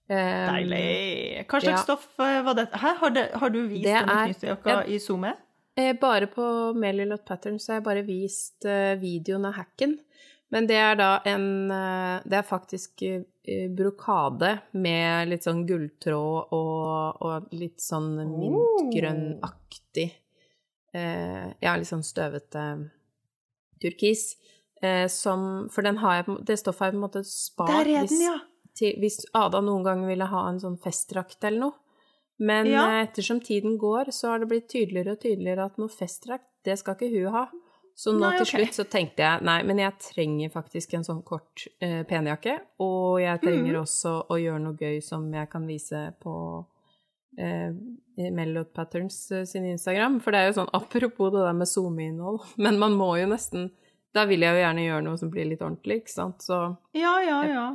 Deilig. Hva slags ja. stoff eh, var det? Hæ, har, det, har du vist Det denne er- i SoMe? Eh, Bare på Melilot Patterns har jeg bare vist eh, videoen av hacken. Men det er da en Det er faktisk brokade med litt sånn gulltråd og, og litt sånn mintgrønnaktig eh, Ja, litt sånn støvete turkis. Som For den har jeg Det stoffet har jeg på en måte spart Der er den, ja! Til, hvis Ada noen gang ville ha en sånn festdrakt eller noe. Men Ja. eh, ettersom tiden går, så har det blitt tydeligere og tydeligere at noe festdrakt, det skal ikke hun ha. Så nå Nei, til okay. slutt så tenkte jeg nei, men jeg trenger faktisk en sånn kort eh, penjakke. Og jeg trenger Mhm. også å gjøre noe gøy som jeg kan vise på eh, Mellot Patterns eh, sin Instagram. For det er jo sånn, apropos det der med SoMe-innhold, men man må jo nesten Da vil jeg jo gjerne gjøre noe som blir litt ordentlig, ikke sant. Så Ja, ja, ja.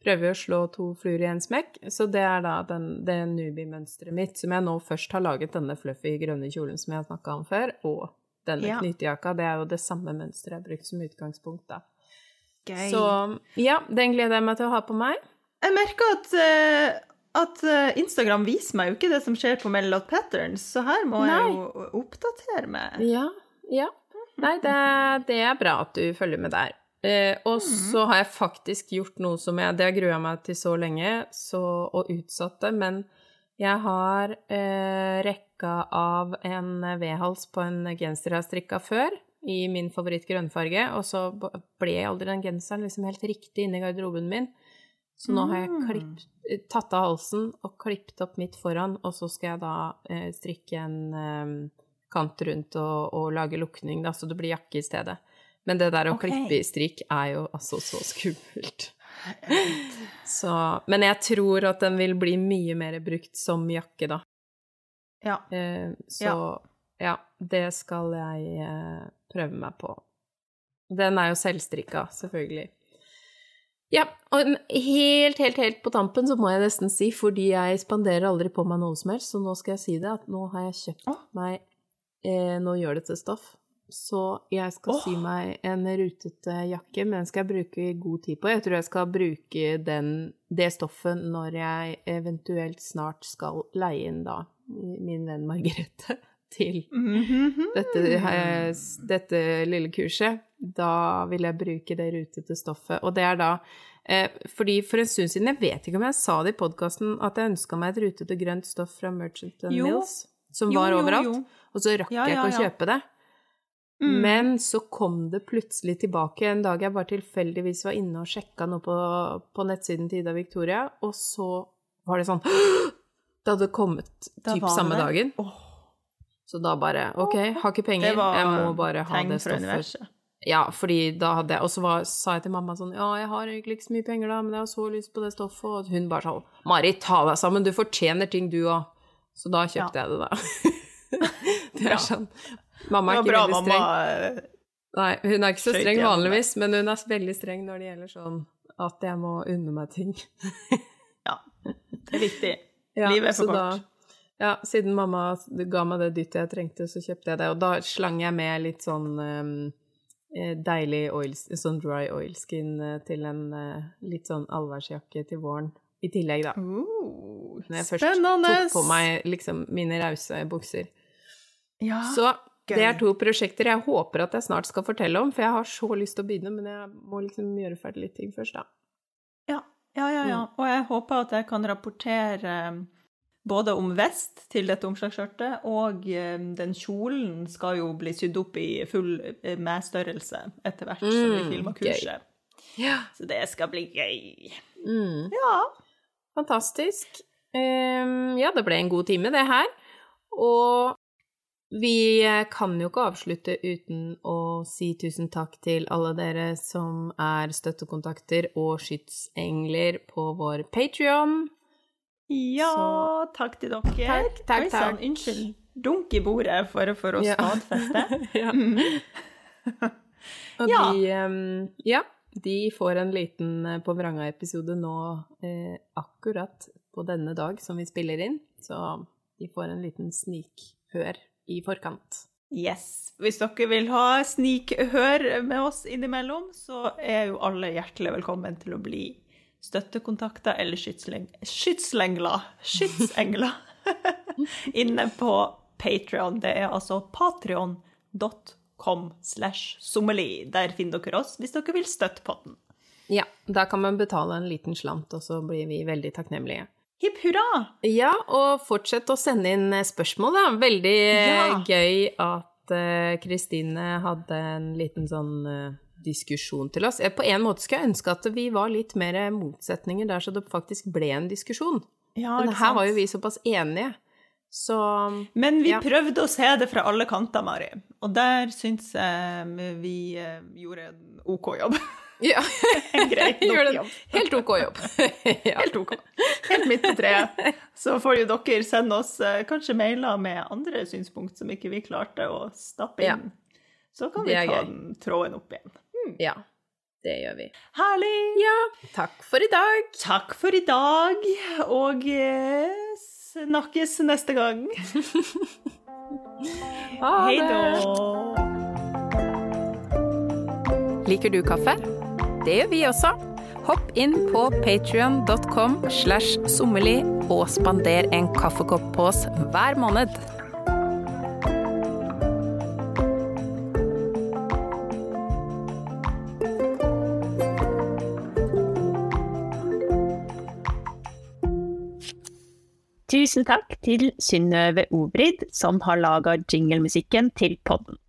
Prøver å slå to fluer i en smekk. Så det er da den, det newbie-mønsteret mitt, som jeg nå først har laget denne fluffy grønne kjolen som jeg har snakka om før, og denne Ja. knytejakka. Det er jo det samme mønsteret jeg har brukt som utgangspunkt, da. Gøy. Så ja, den gleder jeg meg til å ha på meg. Jeg merker at, eh, at eh, Instagram viser meg jo ikke det som skjer på Melot Patterns, så her må jeg jo oppdatere meg. Ja, ja. Nei, det, det er bra at du følger med der. Eh, og så har jeg faktisk gjort noe som jeg Det har grua meg til så lenge, så, og utsatt det, men jeg har eh, rekka av en V-hals på en genser jeg har strikka før, i min favoritt grønnfarge, og så ble aldri den genseren liksom helt riktig inni garderoben min. Så nå har jeg Mm. klipp, eh, tatt av halsen og klippet opp midt foran, og så skal jeg da eh, strikke en eh, kant rundt og, og lage lukning, da, så det blir jakke i stedet. Men det der å okay. klippe i strikk er jo altså så skummelt. Så, men jeg tror at den vil bli mye mer brukt som jakke, da. Ja. Eh, så ja. det skal jeg eh, prøve meg på. Den er jo selvstrikka, selvfølgelig. Ja, og helt, helt, helt på tampen så må jeg nesten si, fordi jeg spanderer aldri på meg noe som helst, så nå skal jeg si det, at nå har jeg kjøpt meg eh, Nå gjør det til stoff. Så jeg skal oh. sy meg en rutete jakke, men den skal jeg bruke god tid på. Jeg tror jeg skal bruke den, det stoffet når jeg eventuelt snart skal leie inn da min venn Margrethe til Mhm. dette, eh, dette lille kurset. Da vil jeg bruke det rutete stoffet. Og det er da eh, Fordi for en stund siden, jeg vet ikke om jeg sa det i podkasten, at jeg ønska meg et rutete grønt stoff fra Merchant Jo. Mills, som Jo, var overalt. jo. Og så rakk Ja, jeg ja, ikke å ja. kjøpe det. Mm. Men så kom det plutselig tilbake en dag jeg bare tilfeldigvis var inne og sjekka noe på, på nettsiden til Ida Victoria, og så var det sånn Det hadde kommet Da typ samme det. dagen. Så da bare OK, har ikke penger, jeg må bare ha det stoffet. Ja, fordi da hadde jeg Og så var- sa jeg til mamma sånn Ja, jeg har egentlig ikke så mye penger, da, men jeg har så lyst på det stoffet. Og hun bare sånn Mari, ta deg sammen, du fortjener ting, du òg. Så da kjøpte jeg det, da. det er er sånn Mamma er ikke bra veldig streng. mamma Nei, hun er ikke så streng vanligvis, men hun er veldig streng når det gjelder sånn at jeg må unne meg ting. Ja, det er viktig. Ja, Livet er for kort. da- ja, siden mamma ga meg det dyttet jeg trengte, så kjøpte jeg det. Og da slang jeg med litt sånn um, deilig oil, sånn dry oilskin eh, til en uh, litt sånn allværsjakke til våren. I tillegg, da. Uh, Når jeg først spennende! tok på meg liksom mine rause bukser. ja. Så det er to prosjekter jeg håper at jeg snart skal fortelle om, for jeg har så lyst til å begynne, men jeg må liksom gjøre ferdig litt ting først, da. Ja, ja, ja. ja. Mm. Og jeg håper at jeg kan rapportere um, både om vest til dette omslagsskjørtet, og um, den kjolen skal jo bli sydd opp i full medstørrelse med-størrelse etter hvert som vi Mm, filmer gøy. kurset. Ja. Så det skal bli gøy. Mm. Ja. Fantastisk. Um, ja, det ble en god time, det her. Og vi eh, kan jo ikke avslutte uten å si tusen takk til alle dere som er støttekontakter og skytsengler på vår Patrion. Ja, Så- takk til dere. Takk, takk, Oi sann. Unnskyld. Dunk i bordet for, for å Ja. stadfeste. ja. Mhm. Og Ja. de um, Ja, de får en liten eh, På vranga-episode nå eh, akkurat på denne dag som vi spiller inn. Så de får en liten snikhør i forkant. Yes. Hvis dere vil ha snikhør med oss innimellom, så er jo alle hjertelig velkommen til å bli støttekontakter eller skytsleng skytslengler. Skytsengler. Inne på Patreon. Det er altså patrion.com slash sommerli. Der finner dere oss hvis dere vil støtte potten. Ja, da kan man betale en liten slant, og så blir vi veldig takknemlige. Hipp hurra! Ja, og fortsett å sende inn eh, spørsmål, da. Veldig eh, Ja. gøy at Kristine Kristine hadde en liten sånn uh, diskusjon til oss. Eh, På en måte skulle jeg ønske at vi var litt mer motsetninger der, så det faktisk ble en diskusjon. Ja, Men her sant? var jo vi såpass enige, så Men vi Ja. prøvde å se det fra alle kanter, Mari. Og der syns jeg vi eh, gjorde en OK jobb. ja. En grei nok jobb. helt ok jobb. ja. Helt OK. Helt midt på treet. Så får jo dere sende oss eh, kanskje mailer med andre synspunkt som ikke vi klarte å stappe Ja. inn. Så kan vi ta den tråden opp igjen. ja, det gjør vi. Herlig! Ja, takk for i dag. Takk for i dag, og eh, snakkes neste gang. Ha Hei da! Liker du kaffe? Det gjør vi også. Hopp inn på patrion.com slash sommerli og spander en kaffekopp på oss hver måned. Tusen takk til Synnøve Obrid, som har laga jinglemusikken til podden.